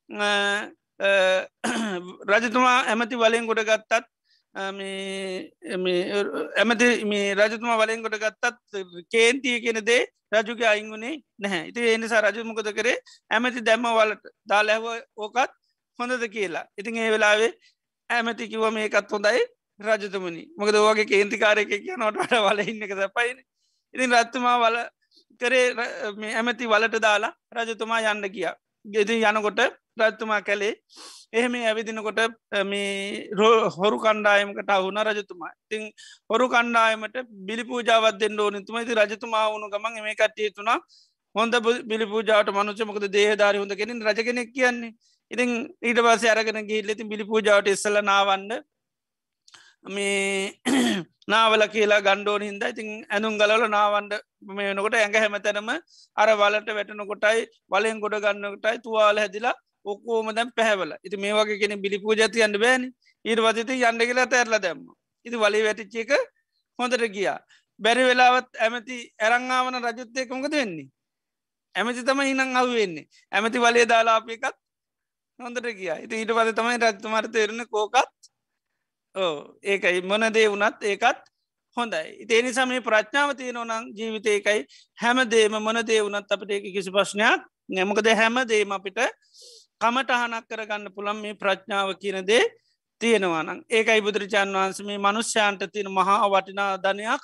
රජතුමා ඇමති වලින් ගොඩ ගත්තත් ඇමති මේ රජතුමා වලින් ගොඩ ගත්තත් කේන්තිය කෙන දේ රජුගේ අයිංගුණේ නැහැ. ඉති එනිසා රජුමකොද කරේ? ඇමති දැම්ම වලට දාලැහව ඕකත් හොඳද කියලා. ඉතින් ඒ වෙලාවේ ඇමති කිව මේකත් හොඳයි රජතුමනි. මොකද ඕගේ කේන්තිකාරයක කිය නොට වට වල ඉන්න එක පයින ඉතින් රත්තුමා වල කරේ ඇමති වලට දාලා රජතුමා යන්න කියා ගෙති යනකොට රත්තුමා කැලේ එහෙම ඇවිදිනකොට මේ හොරු කණ්ඩායමකට අහුන රජතුමා. ඉතිං හොරු කණ්ඩායමට බිලි පූජාවත් දෙන්න ඕනතුම ති රජතුමා වුණු ගමන් මේ කට්ටිය තුනා හොඳ බිලි පූජාවට මනුචමකද දේහධාරය හොඳ කෙනින් රජගෙනෙක් කියන්නේ. ඉතින් ඊට පස අරගෙන ගිල්ලෙති බිලි පූජාවට එස්සල නාවන්න. මේ නාවල කියලා ගණ්ඩෝන හිද ඉතින් ඇනුම් ගලල නාවන්ඩ මේ වෙනකොට ඇඟ හැමතැනම අර වලට වැටනකොටයි වලෙන් ගොඩ ගන්නකොටයි තුවාල හැදිලා ඔක්කෝම දැම් පැහැවල. ඉති මේ වගේ කෙන බිලි පූජති අන්න බෑන. ඊට වතිති යන්න කියලා තැරල දැම්ම. ඉති වලි වැටිච්චේක හොඳට ගියා. බැරි වෙලාවත් ඇමති ඇරංආවන රජුත්තයකොමකද වෙන්නේ? ඇමති තම ඉනං අහුවෙන්නේ. ඇමති වලේ දාලාපයකත් හොඳට කිය ඉති ඊට පද තමයි රජතුමර තේරෙන කෝකත් ඕ ඒකයි. මොනදේ වනත් ඒකත් හොඳයි. ඉතිේනි සමේ ප්‍රඥාව තියෙනවනං ජීවිතයකයි හැම දේම මොන දේ වනත් අපට ඒක කිසි ප්‍රශ්නයක් නැමකද හැම දේම අපිට කමටහනක් කරගන්න පුළන් මේ ප්‍රඥාව කියනදේ තියෙනවානම් ඒකයි බුදුරජාන් වහන්ස මේ මනුෂ්‍යයන්ට තියෙන මහා වටිනා ධනයක්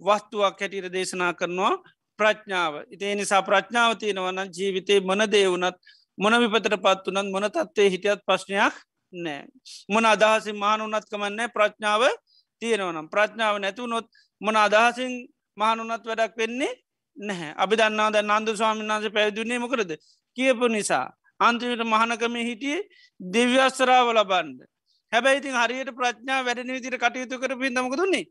වස්තුවක් හැටියට දේශනා කරනවා ප්‍රඥාව. ඉතිේ නිසා ප්‍රඥාව තියෙනවනම් ජීවිතේ මොන දේවනත් මොන විපතට පත් වනත් මොන තත්වේ හිටියත් ප්‍රශ්නයක් නෑ මොන අදහසි මානුනත් කමන්නේ ප්‍රඥාව තියෙනවනම් ප්‍රඥාව නැතුනොත් මොන අදහසින් මහනුනත් වැඩක් වෙන්නේ නැහැ. අපි දන්නාද නන්දු ස්වාමීන් වන්සේ පැවිදුන්නේ මොකරද කියපු නිසා. අන්තිමට මහනකම හිටියේ දෙව්‍යස්සරාව ලබන්ඩ හැබැයිතින් හරියට ප්‍රඥා වැඩන විදිර කටයුතු කර පින්දමක දුන්නේ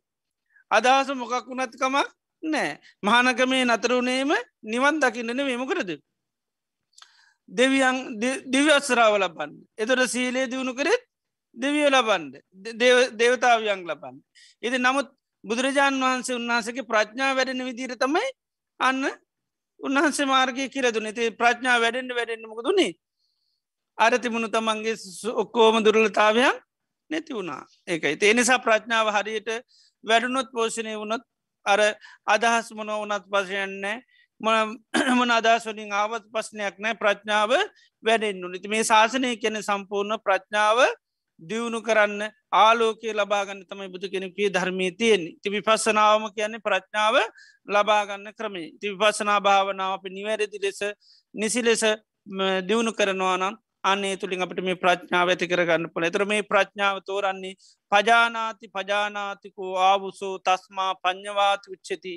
අදහස මොකක් වුණත්කමක් නෑ මහනකමේ නතරුණේම නිවන් දකින්නන වේමකරද දෙවියන් දිව්‍යස්සරාව ලබන්න. එතොට සීලේ දියුණු කරෙත් දෙවිය ලබන්ඩ දේවතාවයන් ලබන්න. ඉති නමුත් බුදුරජාණන් වහන්සේ උන්වහසගේ ප්‍රඥා වැඩෙන විදිර තමයි අන්න උන්වහන්සේ මාර්ගය කියරදුන ති ප්‍රඥා වැඩෙන්ට වැඩෙන්න්නමක දුන්නේ අර තිබුණු තමන්ගේ ඔක්කෝම දුරලතාවයන් නැති වුණා. ඒකයි. තේනිසා ප්‍රඥාව හරියට වැඩුණොත් පෝෂණය වුණොත් අර අදහස් මොන වනත් පසයන්නේ මොන අදහස්වලින් ආවත් පස්්නයක් නෑ ප්‍රඥාව වැඩෙන්න්නු නති මේ ශාසනය කියන සම්පූර්ණ ප්‍රඥාව දියුණු කරන්න ආලෝකය ලබාගන්න තමයි බුදු කෙනෙකේ ධර්මී තියෙන්නේ. ති විපස්සනාවම කියන්නේ ප්‍රඥාව ලබාගන්න ක්‍රමේ ති විපසනා භාවනාව අප නිවැරදි ලෙස නිසි ලෙස දියුණු කරනවා නම් අන්නේ තුළින් අපට මේ ප්‍රඥාව ඇති කරගන්න පොළ එතර මේ ප්‍රඥාව තෝරන්නේ පජානාති පජානාතිකෝ ආවුසෝ තස්මා පඥවාති උච්චති.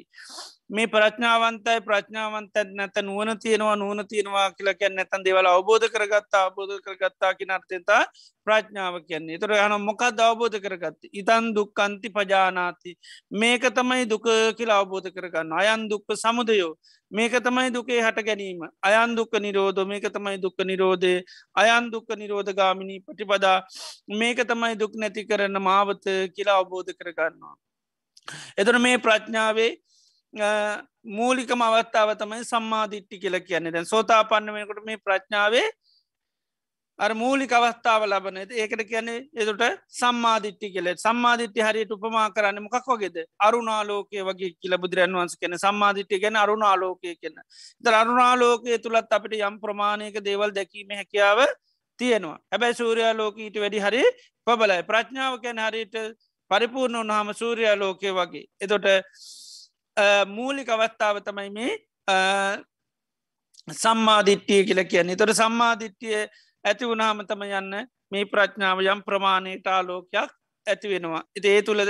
මේ ප්‍රඥාවන්තයි ප්‍රඥාවන්ත නැත නුවන තියෙනවා නුවන තියෙනවා කියලා කියන්න නැතන් දෙවල අවබෝධ කරගත්තා අබෝධ කරගත්තා කිනර්තතා ප්‍රඥාව කියන්නේ. තොර යන මොකක්ද අවබෝධ කරගත්ත? ඉතන් දුක්කන්ති පජානාති. මේක තමයි දුක කියලා අවබෝධ කරගන්න අයන් දුක්ක සමුදයෝ. මේක තමයි දුකේ හට ගැනීම. අයන් දුක්ක නිරෝධ. මේක තමයි දුක්ක නිරෝධය අයන් දුක්ක නිරෝධ ගාමිණී පටිපදා මේක තමයි දුක් නැති කරන මාවත කියලා අවබෝධ කරගන්නවා. එතන මේ ප්‍රඥාවේ මූලිකම අවස්ථාව තමයි සම්මාධිට්ටි කියල කියන්නේ. දැන් සෝතා පන්නවෙනකොට මේ ප්‍රඥාවේ අර මූලික අවස්ථාව ලබන ඒකට කියන්නේ එතුට සම්මාධිට්ටි කෙලෙ සම්මාධිට්ටි හරියට උපමා කරන්න මොකක් වගේද? අරුණාලෝකය වගේ කියල බුදුරන් වන්ස කෙන සම්මාධිට්ටි ගැන අරුණාලෝකය කියන්න ද අරුණාලෝකය තුළත් අපිට යම් ප්‍රමාණයක දේවල් දැකීම හැකියාව තියෙනවා. හැබැයි සූරයාලෝකීට වැඩි හරි පබලයි ප්‍රඥාව කැන හරියට පරිපූර්ණ උන්හම සූරයාලෝකය වගේ. එතොට මූලික අවස්ථාව තමයි මේ සම්මාධිට්ටිය කියල කියන්නේ. තොට සම්මාධිට්ටිය ඇති වුණහම තම යන්න මේ ප්‍රඥාව යම් ප්‍රමාණයට ආලෝකයක් ඇති වෙනවා. ඉති ඒ තුළ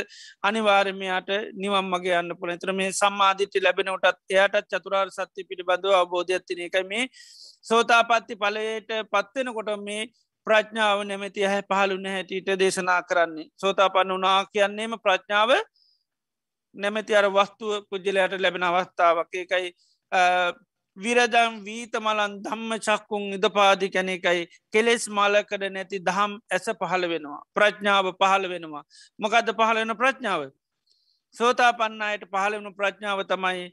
අනිවාර්මයාට නිවම් මගේ යන්න පුළ තර මේ සම්මාධිට්ටි ලැබෙනවටත් එයාටත් චතුරාර් සත්‍ය පිළිබඳව අවබෝධ ඇතින එකයි මේ සෝතාපත්ති පලයට පත්වෙන කොට මේ ප්‍රඥාව නැමැති හැ පහළුන්න හැටියට දේශනා කරන්නේ. සෝතාපන්න වනා කියන්නේම ප්‍රඥාව නැමැති අර වස්තුව පුද්ජලයට ලැබෙන අවස්ථාවක්. එකයි විරදම් වීතමලන් ධම්ම චක්කුන් ඉදපාදි කැන එකයි. කෙලෙස් මලකඩ නැති දහම් ඇස පහළ වෙනවා. ප්‍රඥාව පහළ වෙනවා. මොකද පහළ වෙන ප්‍රඥාව? සෝතා පන්නයට පහළ වුණු ප්‍රඥාව තමයි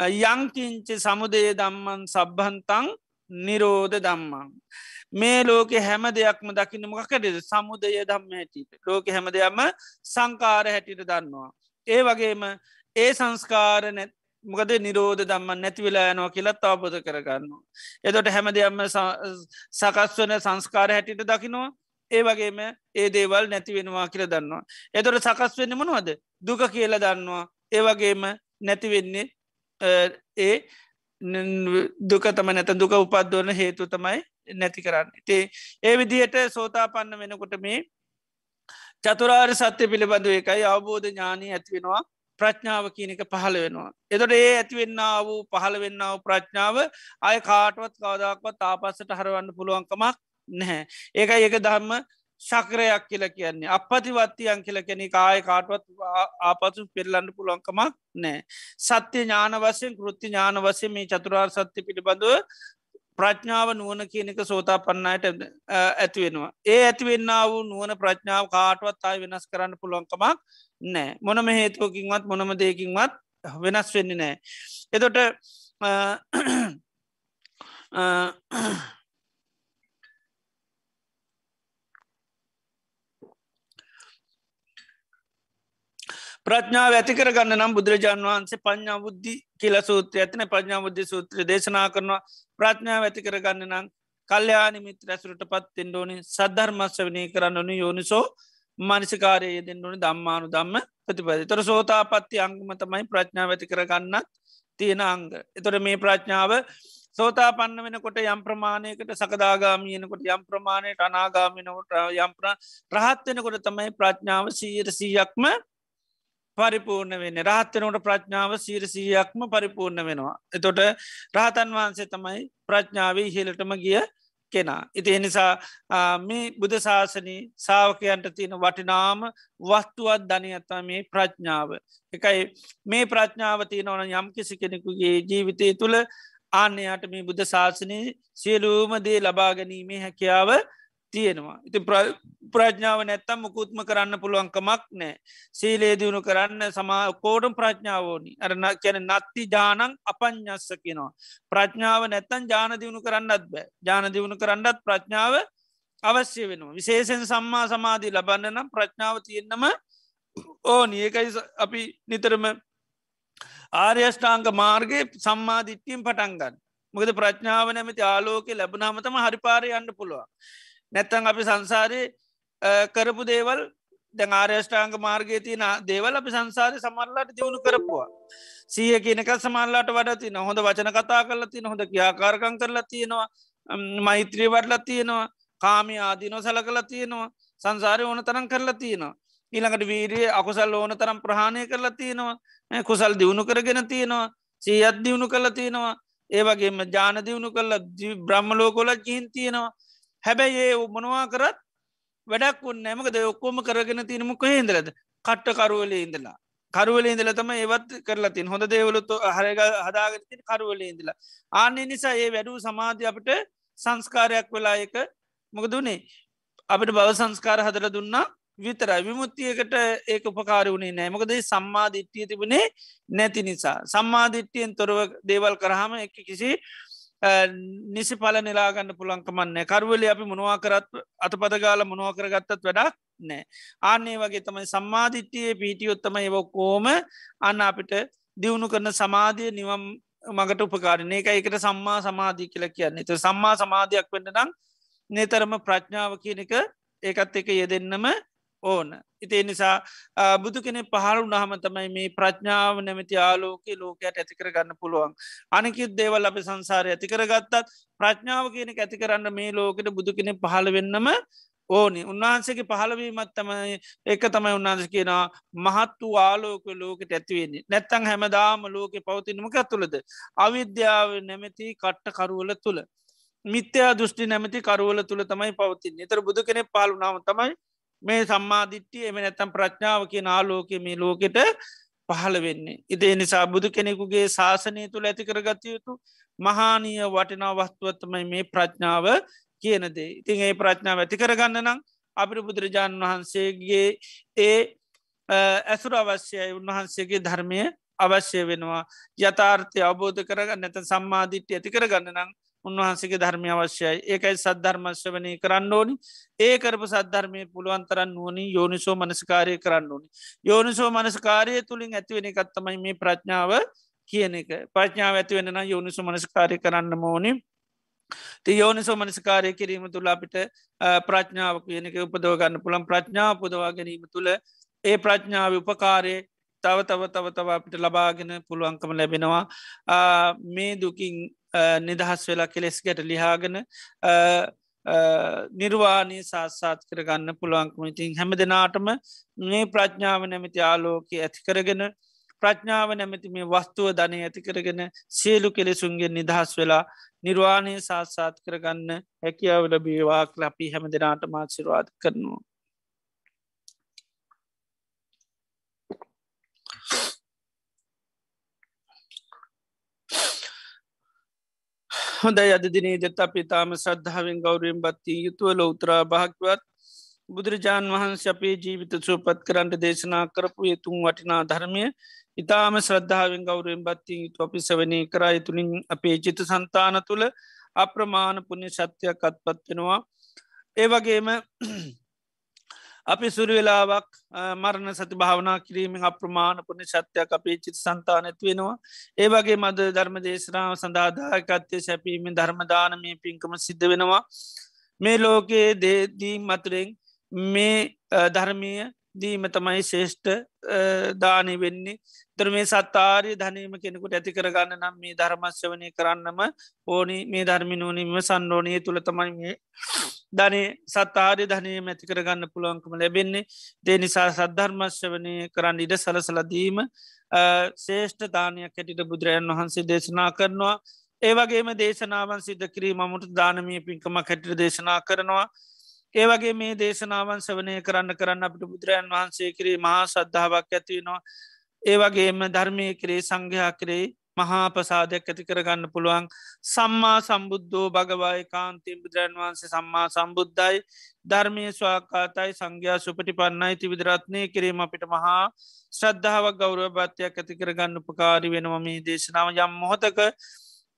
යංකිංච සමුදය දම්මන් සබ්බන්තං නිරෝධ දම්මං. මේ ලෝක හැම දෙයක්ම දකින්න මොකකටද සමුදය දම්ම හැටිට ලෝක හැම දෙයක්ම සංකාර හැටිට දන්නවා. ඒ වගේම ඒ සංස්කාර නැත් මොකද නිරෝධ දම්ම නැති වෙලා යනවා කියලත් අවබෝධ කරගන්න. එතොට හැම දෙයක්ම සකස් වන සංස්කාර හැටිට දකිනවා ඒ වගේම ඒ දේවල් නැති වෙනවා කියල දන්නවා. එතොට සකස් වෙන්න මොනවද දුක කියල දන්නවා ඒ වගේම නැතිවෙන්නේ ඒ දුක තම නැත දුක උපත්දවන හේතු තමයි නැති කරන්න. ඉතේ ඒ විදිහයට සෝතා පන්න වෙනකොට මේ චතුරාර් සත්‍ය පිළිබඳු එකයි අවබෝධ ඥානී ඇතිවෙනවා ප්‍රඥාව කියනක පහළ වෙනවා. එතොට ඒ ඇතිවෙන්න වූ පහළ වෙන්න වූ ප්‍රඥාව අය කාටවත් කවදක්වත් තාපස්සට හරවන්න පුළුවන්කමක් නැහැ. ඒක ඒක ධර්ම ශක්‍රයක් කියල කියන්නේ අපපතිවත්තියන් කියල කෙනෙ කාය කාටවත් ආපසු පෙල්ලන්න පුළුවන්කමක් නෑ. සත්‍ය ඥාන වසයෙන් කෘති ඥාන වසය මේ චතුරාර් සත්‍ය පිළිබඳව ප්‍රඥාව නුවන කියනක සෝතා පන්නයට ඇතිවෙනවා. ඒ ඇතිවෙන්න වූ නුවන ප්‍රඥාව කාටවත් අයි වෙනස් කරන්න පුළුවන්කමක් නෑ මොනම හේතුවකින්වත් මොනම දෙකින්වත් වෙනස් වෙන්න නෑ. එතොට ප්‍රඥාව ඇතිකර ගන්න නම් බුදුරජාන් වහන්සේ පඥා බුද්ධි කියල සූත්‍ර ඇතන. ප්‍රඥා බුද්ධි සූත්‍ර දේශනා කරනවා. ප්‍රඥාව ඇතිකර ගන්න නම් කල්්‍යයානිමිත් රැසුරට පත් එෙන්ඩෝනි සද්ධර්මස්ස වනී කරන්න ඕනි. යෝනිසෝ මනිසිකාරයේ දෙන්න ඕනි. දම්මානු දම්ම ප්‍රතිපති තොර සෝතා පත්ති අංගම තමයි ප්‍රඥාව ඇති කරගන්නත් තියෙන අංග. එතොට මේ ප්‍රඥාව සෝතා පන්න වෙනකොට යම් ප්‍රමාණයකට සකදාගාමියනකොට යම් ප්‍රමාණයට අනාගාමිනකොට යම්ප්‍ර රහත් වෙනකොට තමයි ප්‍රඥාව සීර සීයක්ම පරිපූර්ණ වෙන රහත්තනට ප්‍රඥාව සීරසීයක්ම පරිපූර්ණ වෙනවා. එතොට රහතන් වහන්සේ තමයි ප්‍රඥාවී හිලටම ගිය කෙනා. ඉති එනිසා මේ බුද ශාසනී සාාවකයන්ට තියෙන වටිනාම වස්තුවත් ධනයත්තා මේ ප්‍රඥාව. එකයි මේ ප්‍රඥාව තියෙන ඕන යම් කිසි කෙනෙකුගේ ජීවිතය තුළ ආන්‍යයට මේ බුද්ධ ශාසනය සියලූම දේ ලබා ගැනීමේ හැකියාව තියෙනවා. ඉති ප්‍රඥාව නැත්තම් මුකුත්ම කරන්න පුළුවන්කමක් නෑ. සීලේ දියුණු කරන්න සමා කෝඩම් ප්‍රඥාවෝනි අරන කැන නත්ති ජානං අපඥ්ඥස්ස කෙනවා. ප්‍රඥාව නැත්තන් ජාන දියුණු කරන්නත් බෑ ජාන දියුණු කරන්නත් ප්‍රඥාව අවශ්‍ය වෙනවා. විශේෂෙන් සම්මා සමාධී ලබන්න නම් ප්‍රඥාව තියෙන්න්නම ඕ නියකයි අපි නිතරම ආර්යෂ්ඨාංග මාර්ගය සම්මාධිට්ටියම් පටන්ගන්න. මොකද ප්‍රඥාව නැමති ආලෝක ලැබනාමතම හරිපාරය යන්න පුළුවන්. නැත්තන් අපි සංසාරය කරපු දේවල් දැන් ආර්යෂ්ඨාංග මාර්ගය තියන දේවල් අපි සංසාරය සමරලාට දියුණු කරපුවා. සිය කියනක සමල්ලාට වඩති හොඳ වචන කතා කරලා තින හොඳ කියාකාරකං කරලා තියෙනවා මෛත්‍රී වඩලා තියෙනවා කාමි ආදිනෝ සල කලා තියෙනවා සංසාරය ඕන තරම් කරලා තියෙනවා. ඊළඟට වීරිය අකුසල් ඕන තරම් ප්‍රහණය කරලා තියෙනවා කුසල් දියුණු කරගෙන තියෙනවා සීයත් දියුණු කරලා තියෙනවා ඒවගේම ජාන දියුණු කරලා බ්‍රහ්මලෝකොල ජීන් තියෙනවා හැබැයි ඒ මොනවා කරත් වැඩක් වන්න ඇමකද ඔක්කොම කරගෙන තිනම කොහෙන්දලද කට්ට කරුවලේ ඉඳලා. කරුවල ඉඳල තම ඒවත් කරලා තින් හොඳ දේවලුත් හරග හදාගතින් කරුවල ඉඳලා. ආන්නේ නිසා ඒ වැඩූ සමාධය අපට සංස්කාරයක් වෙලා එක මොකදුනේ අපිට බව සංස්කාර හදර දුන්නා විතරයි. විමුත්තියකට ඒක උපකාර වුණේ නෑමකද සම්මාධිට්ටිය තිබුණේ නැති නිසා. සම්මාධිට්ටියෙන් තොරව දේවල් කරහම එක කිසි නිසි පල නිලාගන්න පුළන්කමන්නේ කරුවල අපි මොනවා කරත් අත පදගාල මොනවා කරගත්තත් වැඩක් නෑ ආන්නේ වගේ තමයි සම්මාධිට්ටියේ පිටියොත්තම ඒවොක්කෝම අන්න අපිට දියුණු කරන සමාධිය නිවම් මගට උපකාරන. ඒක එකට සම්මා සමාධී කියල කියන්නේ. ත සම්මා සමාධයක් වන්න නම් නේතරම ප්‍රඥාව කියන එක ඒකත් එක යෙදෙන්නම ඕන. ඉතිේ නිසා බුදු කෙනෙ පහළු නහම තමයි මේ ප්‍රඥාව නැමති ආලෝක ලෝකයට ඇතිකර ගන්න පුළුවන්. අනිකිත් දේවල් අප සංසාරය ඇතිකර ගත්තත් ප්‍රඥාව කියනෙ ඇති කරන්න මේ ලෝකට බුදු කෙනෙ පහළ වෙන්නම ඕනි. උන්වහන්සේගේ පහළවීමත් තමයි එක තමයි උන්වහන්ස කියෙනවා මහත් වූ ආලෝක ලෝකට ඇතිවෙන්නේ නැත්තං හැමදාම ලෝක පවතිනමක තුළද? අවිද්‍යාව නැමැති කට්ට කරුවල තුළ මිත්‍යා දෘෂ්ටි නැමති කරුවල තුළ තමයි පවතින් එතර බුදු කෙනෙ පාලුනාව තමයි මේ සම්මාධිට්ටිය එම නැතම් ප්‍රඥාව කිය නාලෝක මේ ලෝකෙට පහළ වෙන්නේ. ඉදේ නිසා බුදු කෙනෙකුගේ ශාසනය තුළ ඇති කරගතයුතු මහානීය වටිනා වස්තුවත්තමයි මේ ප්‍රඥාව කියනදේ. ඉතින් ඒ ප්‍රඥාව ඇති කරගන්න නම් අපිට බුදුරජාණන් වහන්සේගේ ඒ ඇසුර අවශ්‍යයි උන්වහන්සේගේ ධර්මය අවශ්‍ය වෙනවා යථාර්ථය අවබෝධ කරගන්න නැත සම්මාධිට්්‍ය ඇති කරගන්න නම් උන්වහන්සේගේ ධර්මය අවශ්‍යයි. ඒකයි සද්ධර්මශ්‍යවනය කරන්න ඕනි. ඒ කරපු සද්ධර්මය පුළුවන්තරන්න ඕනි යෝනිසෝ මනස්කාරය කරන්න ඕනි. යෝනිසෝ මනස්කාරය තුළින් ඇතිවෙන එකත්තමයි මේ ප්‍රඥාව කියන එක. ප්‍රඥාව ඇතිවෙන යෝනිසු මනස්කාරය කරන්න මෝනිි ති යෝනිසෝ මනස්කාරය කිරීම තුළ අපිට ප්‍රඥාව කියනක උපදවගන්න පුළන් ප්‍රඥාව පුදවා ගැනීම තුළ ඒ ප්‍රඥාව උපකාරය තව තව තව තව අපිට ලබාගෙන පුළුවන්කම ලැබෙනවා. මේ දුකින් නිදහස් වෙලා කෙලෙස් ගැට ලිහාගෙන නිර්වාණී සාත්සාත් කරගන්න පුළුවන්කම ඉතින් හැම දෙනාටම මේ ප්‍රඥාව නැමති ආලෝක ඇති කරගෙන ප්‍රඥාව නැමති මේ වස්තුව ධනය ඇති කරගෙන සියලු කෙලෙසුන්ගේ නිදහස් වෙලා නිර්වාණය සාත්සාත් කරගන්න හැකියාවල බේවාක් ලපි හැම දෙනාට මාසිරවාද කරනවා. හොඳ අද දිනේ දත අපි තාම සද්ධාවෙන් ගෞරයෙන් බත්ති යුතුව ලොවතරා භාක්වත් බුදුරජාණන් වහන්ස අපේ ජීවිත සුවපත් කරන්නට දේශනා කරපු යතුන් වටිනා ධර්මය ඉතාම ශ්‍රද්ධාවෙන් ගෞරයෙන් බත්ති යුතු අපි සවනය කරා. තුළින් අපේ චිත සන්තාන තුළ අප්‍රමාණ පුුණ්‍ය ශත්‍යයක් අත්පත්වෙනවා ඒවගේම අපි සුරු වෙලාවක් මරණ සති භාවනා කිරීමෙන් අප්‍රමාණ පුුණ ශත්‍යයක් අපේ චිත සන්තානැත් වෙනවා. ඒවගේ මද ධර්ම දේශනාව සඳාදායකත්තය සැපීමෙන් ධර්මදානමය පින්කම සිද්ධ වෙනවා. මේ ලෝකයේ දේදී මතුරෙන් මේ ධර්මය දීම තමයි ශේෂ්ඨ දානය වෙන්නේ. තර මේ සත්තාරය ධනීම කෙනෙකුට ඇති කරගන්න නම් මේ ධර්මශ්‍යවනය කරන්නම ඕනි. මේ ධර්මිනෝනීම සන්නෝනය තුළ තමයි මේ ධනේ සත්තාරය ධනය ඇති කරගන්න පුළුවන්කම ලැබෙන්නේ. දේ නිසා සද්ධර්මශ්‍යවනය කරන්න ඉඩ සලසලදීම ශේෂ්ඨ දානයක් ඇටිට බුදුරජන් වහන්සේ දේශනා කරනවා. ඒවගේම දේශනාවන් සිද්ධ කිරීම මුට දානමය පින්කම කැටිට දේශනා කරනවා. ඒවගේ මේ දේශනාවන් සවනය කරන්න කරන්න අපිට බුදුරජන් වහන්සේ කරේ මහා සද්ධාවක් ඇතිවෙනවා ඒවගේම ධර්මය කරේ සංඝයා කරේ මහා ප්‍රසාධයක් ඇති කරගන්න පුළුවන්. සම්මා සම්බුද්ධෝ භගවාය කාන්තිම් බුදුරන් වහන්සේ සම්මා සම්බුද්ධයි ධර්මය ස්වාකාතයි සංඝයා සුපටි පන්නයි ති විදරත්නය කිරීම අපිට මහා ශ්‍රද්ධාවක් ගෞරව භත්‍යයක් ඇති කරගන්න උපකාරි වෙනවම මේ දේශනාව. යම් මොහොතක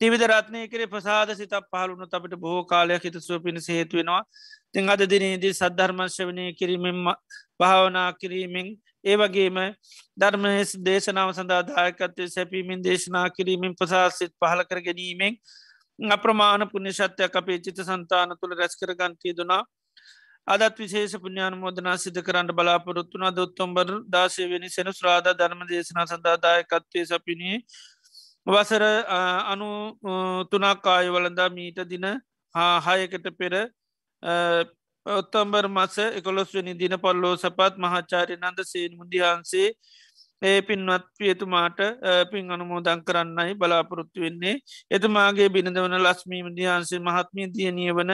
තිවිද රත්නය කරේ ප්‍රසාද සිතක් පහලුණු අපට බොහෝ කාලයක් හිතසුව පිණිස හේතුවෙනවා තිං අද දිනේදී සද්ධර්මශ්‍යවනය කිරීමෙන් භාවනා කිරීමෙන් ඒ වගේම ධර්ම දේශනාව සඳාදායකත්තය සැපීමෙන් දේශනා කිරීමෙන් ප්‍රසාසිත් පහල කර ගැනීමෙන් අප්‍රමාණ පුුණ්‍ය ශත්‍යයක් අපේ චිත සන්තාන තුළ රැස්කර ගන්තියදුනා අදත් විශේෂ පුුණ්‍යාන මෝදනා සිද කරන්න බලාපොරොත්තුන දොත්තොම්බර් දාශයවෙනි සෙන ශ්‍රාධ ධර්ම දේශනා සඳාදායකත්වය සපිණිය වසර අනු තුනක් ආය වලඳා මීට දින හා හයකට පෙර ඔත්තම්බර් මස එකොළොස්වනි දින පල්ලෝ සපත් මහාචාරය නන්ද සේන් මුදිහන්සේ ඒ පින්වත් පියතුමාට පින් අනුමෝදං කරන්නයි බලාපොරොත්තු වෙන්නේ. එතුමාගේ බිනදවන ලස්මී මුදිහන්සේ මහත්මී දියනිය වන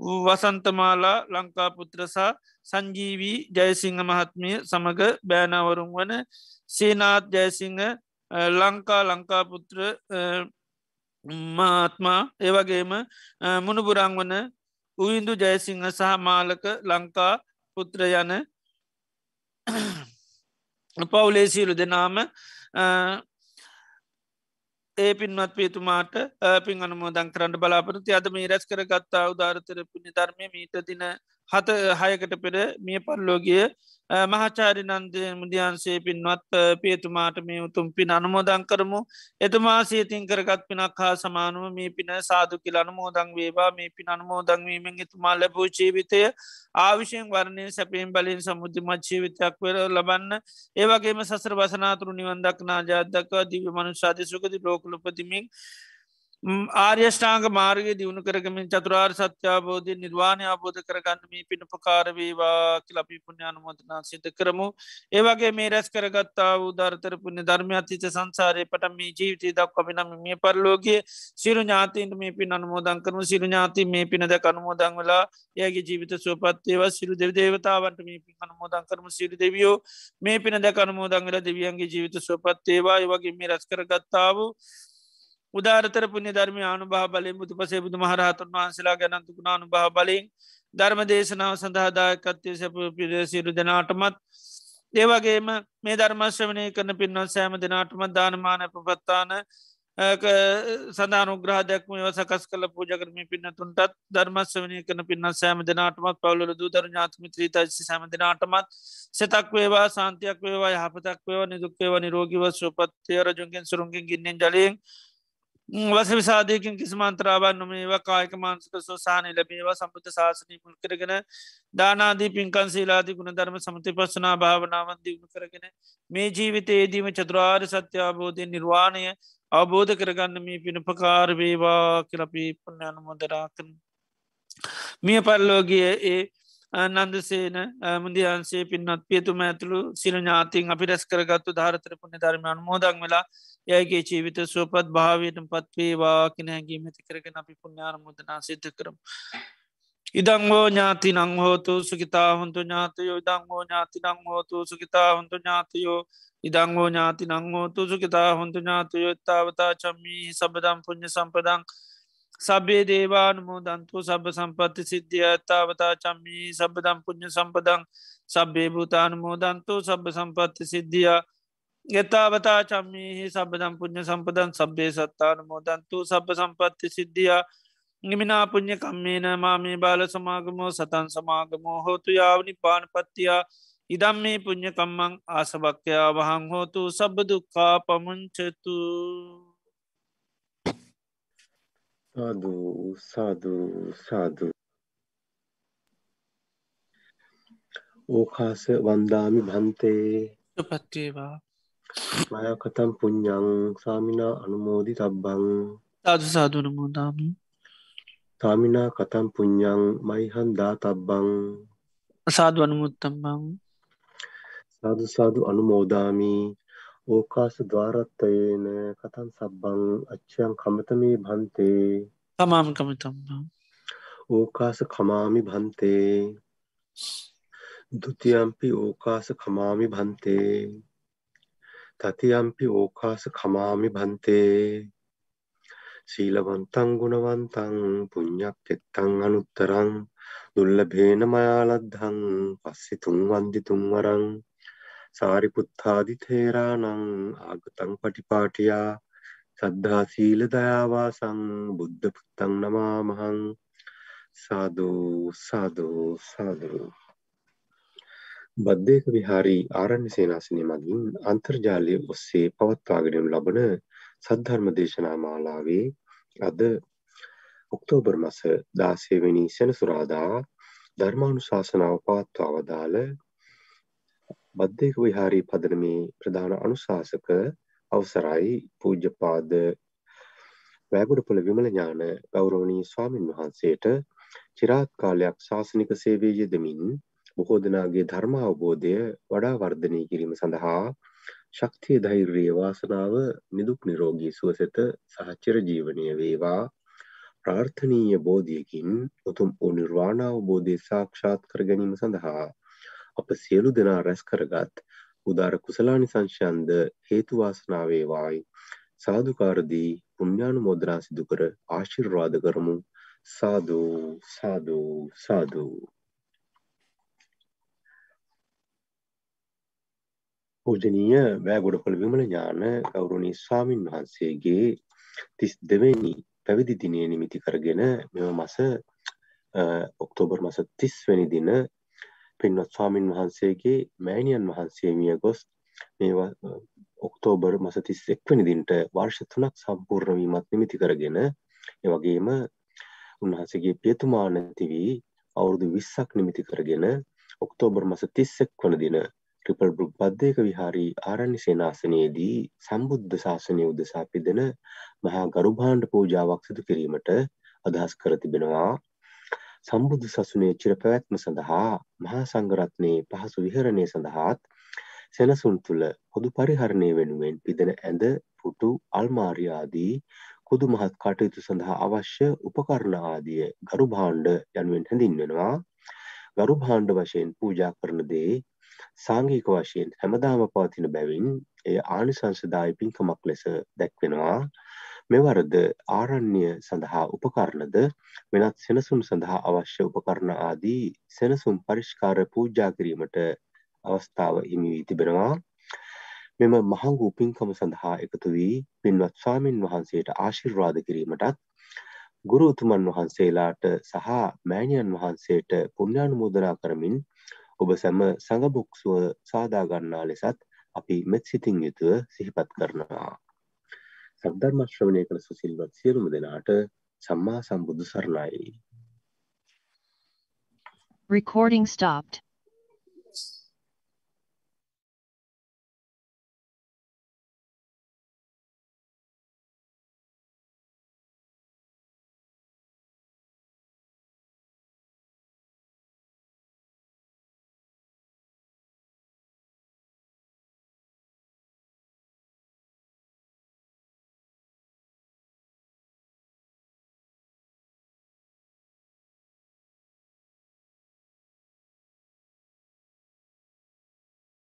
වසන්තමාලා ලංකාපුත්‍රසා සංජීවී ජයසිංහ මහත්මිය සමඟ බෑනවරුම් වන සේනාත් ජයසිංහ ලංකා ලංකාපුත්‍ර මාත්මා ඒවගේම මුණුබුරං වන උවින්දු ජයසිංහ සහ මාලක ලංකා පුත්‍ර යන පවුලේසියලු දෙනාම ඒ පින්වත් පේතුමාට පින් අනමෝදන් කරන්න බලාපනති අද මේ රැස් කර ගත්තා උදාරතර පුුණි ධර්මය මීට දින හත හයකට පෙර මිය පල්ලෝගිය මහාචාරි නන්දය මුදියන්සේ පින්වත් පේතුමාට මේ උතුම් පින් අනුමෝදං කරමු. එතුමා සේතින් කරගත් පිනක් හා සමානුව මේ පින සාදු කියල අනුමෝදං වේවා. මේ පින් අනුමෝදංවීමෙන් එතුමා ලැබූ ජීවිතය ආවිශයෙන් වරණය සැපීම් බලින් සමුද්ධිමත් ජීවිතයක් වර ලබන්න. ඒවගේම සසර වසනාතුරු නිවන්දක් නාජාදක්වා දිව මනුෂාධ සුකති ලෝකලුපතිමින් ආර්යෂ්ඨාංග මාර්ගය දියුණු කරගමින් චතුරාර් සත්‍යාබෝධය නිර්වාණය අබෝධ කරගන්න මේ පිණ පකාරවේවා කිලපි පුුණ්‍යාන මොදනා සිත කරමු. ඒවගේ මේ රැස් කරගත්තා වූ ධර්තර පුුණ ධර්ම අතිච සංසාරය පට මේ ජීවිතය දක්වපි නම මේ පරලෝගේ සිරු ඥාතීන්ට මේ පින් අනුමෝදන් කරනු සිරු ඥාති මේ පින දැක අනුමෝදන් වෙලා ඒගේ ජීවිත සුවපත්තේව සිරු දෙව දේවතාවට මේ පින් අනුමෝදන් කරම. සිරු දෙවියෝ මේ පින දැක අනුමෝදන් වෙලා දෙවියන්ගේ ජීවිත සුවපත්තේවා ඒවගේ මේ රැස් කරගත්තා වූ උදාරතර පුුණ්‍ය ධර්ම අනුභා බලින් බුදු පසේ බුදු මහරහතුන් වහන්සලා ගැනන්තුකුණ අනුභා බලින් ධර්ම දේශනාව සඳහදායකත්වය සැප පිරසිරු දෙනාටමත් ඒවගේම මේ ධර්මශ්‍රවනය කරන පින්වත් සෑම දෙනාටමත් දානමාන පපත්තාන සඳානුග්‍රහ දැක්ම සකස් කල පූජ කරම පින්නතුන්ටත් ධර්මස්වනය කන පින්න සෑම දෙනාටමත් පවුල දූදර ඥාත්මිත්‍රී තයිසි සෑම දෙනාටමත් සතක් වේවා සාන්තියක් වේවා යහපතක් වේවා නිදුක්කේව නිරෝගිව සුපත්තය රජුගෙන් සුරුන්ගෙන් ගින්නෙන් ජලයෙන් වස විසාධයකින් කිසිමන්ත්‍රාවන් නොමේවා කායක මාන්සක සෝසානය ලැබේවා සම්පත ශාසනය මුල් කරගෙන දානාදී පින්කන් සීලාදී ගුණ ධර්ම සමති පස්සනා භාවනාවන් දියුණු කරගෙන මේ ජීවිතයේදීම චතුරාර් සත්‍යාබෝධය නිර්වාණය අවබෝධ කරගන්න මේ පිණපකාර වේවා කියලපී පුුණ අනුමොදරාකන මිය පල්ලෝගිය ඒ නන්දසේන මුදියන්සේ පින්නත් පියතුම ඇතුළු සිල ඥාතින් අපි රැස් කරගත්තු ධාරතර පුුණ ධර්ම අනුමෝදක් වෙලා යගේ ජීවිත සුවපත් භාවයට පත්වේවා කෙනැගේ මැති කරගෙන අපි පුුණ්ඥාන මුදනා සිද්ධ කරම්. ඉදංගෝ ඥාති නංහෝතු සුකිතා හොන්තු ඥාතයෝ ඉදංගෝ ඥාති නංහෝතු සුකිතා හොන්තු ඥාතයෝ ඉදංගෝ ඥාති නංහෝතු සුකිතා හොන්තු ඥාතයෝ එත්තාවතා චම්මී සබදම් පුුණ්්‍ය සම්පදං සබේ දේවානුමෝ දන්තු සබ සම්පත්ති සිද්ධිය ඇත්තාවතා චම්මී සබදම් පුුණ්්‍ය සම්පදං සබ්බේ භූතානුමෝ දන්තු සබ සම්පත්ති සිද්ධියා යතාවතා චම්මීහි සබදම් පුුණ්්‍ය සම්පදන් සබ්බේ සත්තාන මෝදන්තු සබ සම්පත්ති සිද්ධිය නිමිනා පුුණ්්‍ය කම්මේන මාමේ බාල සමාගමෝ සතන් සමාගමෝ හෝතු යාවනි පානපත්තියා ඉදම් මේ පුුණ්්‍ය කම්මං ආසභක්්‍යයා වහං හෝතු සබදුක්කා පමුංචතු සාධූ සාධූ සාධූ ඕකාස වන්දාමි භන්තේ පත්වේවා මයකතම් පුඤ්ඥං සාමිනා අනුමෝදි තබ්බං සාදු සාධන මෝදාමි තාමිනා කතම් පුඤ්ඥං මයිහන් දා තබ්බං සාධ අනුමුත්තම්බං සාදු සාදු අනුමෝදාමි ඕකාස ද්වාරත්තයේන කතන් සබ්බං අච්චයන් කමතමේ භන්තේ। තමාම කමතම්බං ඕකාස කමාමි භන්තේ। දුතියම්පි ඕකාස කමාමි භන්තේ। තතියම්පි ඕකාස කමාමි භන්තේ। ශීලවන්තං ගුණවන්තං පුඤ්ඤක්කෙත්තං අනුත්තරං। දුර්ලභේන මයාලද්ධං පස්සි තුන් වන්දි තුන්වරං සාරිපුත්තාදි තේරාණං ආගතං පටිපාටියා සද්ධා සීල දයාවාසං බුද්ධ පුත්තං නමාමහං සාදු සාදු සාදු. බද්ධයක විහාරී ආරණ්‍ය සේනාසනය මගින් අන්තර්ජාලය ඔස්සේ පවත්වාගෙනු ලබන සද්ධර්ම දේශනා මාලාවේ අද ඔක්තෝබර් මස දාසයවෙනි සෙනසුරාදා ධර්මානුශාසනාව පවත්වා වදාළ බද්ධයක විහාරී පදනමේ ප්‍රධාන අනුශාසක අවසරයි පූජ්‍යපාද වැෑගුඩපොළ විමල ඥාන ගෞරවනී ස්වාමින් වහන්සේට චිරාත් කාලයක් ශාසනික සේවය යෙදමින් බොහෝ දෙනාගේ ධර්ම අවබෝධය වඩා වර්ධනය කිරීම සඳහා ශක්තිය ධෛර්යය වාසනාව නිදුක් නිරෝගී සුවසෙත සහචර ජීවනය වේවා. ප්‍රාර්ථනීය බෝධියකින් උතුම් වූ නිර්වාණ අවබෝධය සාක්ෂාත් කර ගැනීම සඳහා අප සියලු දෙනා රැස් කරගත් උදාර කුසලානි සංශයන්ද හේතු වාසනා වේවායි. සාදුකාරදී පුණ්‍යානුමෝදනා සිදු කර ආශිර්වාද කරමු. සාදු සාදු සාදු. පූජනීය වැෑගොඩපොළ විමල ඥාන ගෞරවනීය ස්වාමින් වහන්සේගේ තිස් දෙවෙනි පැවිදි දිනය නිමිති කරගෙන මෙම මස ඔක්තෝබර් මස තිස්වැනි දින පින්වත් ස්වාමින් වහන්සේගේ මෑණියන් වහන්සේ මිය ගොස් මේ ඔක්තෝබර් මස තිස් එක්වැනි දින්ට වර්ෂ තුනක් සම්පූර්ණ වීමත් නිමිති කරගෙන එවගේම උන්වහන්සේගේ පියතුමා නැති වී අවුරුදු විස්සක් නිමිති කරගෙන ඔක්තෝබර් මස තිස්සෙක් වන දින ට්‍රිපල් බෘක් බද්ධයක විහාරී ආරණ්‍ය සේනාසනයේදී සම්බුද්ධ ශාසනය උදෙසා පිදෙන මහා ගරුභාණ්ඩ පූජාවක් සිදු කිරීමට අදහස් කර තිබෙනවා. සම්බුදු සසුනේ චිර පැවැත්ම සඳහා මහා සංඝරත්නයේ පහසු විහරණය සඳහාත් සෙනසුන් තුළ පොදු පරිහරණය වෙනුවෙන් පිදෙන ඇඳ පුටු අල්මාරි ආදී කුදු මහත් කටයුතු සඳහා අවශ්‍ය උපකරණ ආදිය ගරු භාණ්ඩ යනුවෙන් හැඳින්වෙනවා. ගරු භාණ්ඩ වශයෙන් පූජා කරන දේ සාංගික වශයෙන් හැමදාම පවතින බැවින් එය ආනිසංසදායි පින්කමක් ලෙස දැක්වෙනවා. මෙවරද ආරණ්‍ය සඳහා උපකරණද වෙනත් සෙනසුන් සඳහා අවශ්‍ය උපකරණ ආදී සෙනසුන් පරිෂ්කාර පූජා කිරීමට අවස්ථාව හිමි වී තිබෙනවා. මෙම මහඟු පින්කම සඳහා එකතු වී පින්වත් ස්වාමින් වහන්සේට ආශිර්වාද කිරීමටත් ගුරු උතුමන් වහන්සේලාට සහ මෑණියන් වහන්සේට පුණ්‍යානුමෝදනා කරමින් ඔබ සැම සඟබොක්සුව සාදා ගන්නා ලෙසත් අපි මෙත් සිතින් යුතුව සිහිපත් කරනවා. සද්ධර්ම ශ්‍රවණය කළ සුසිල්වත් සියලුම දෙනාට සම්මා සම්බුදු සරණයි. Recording stopped.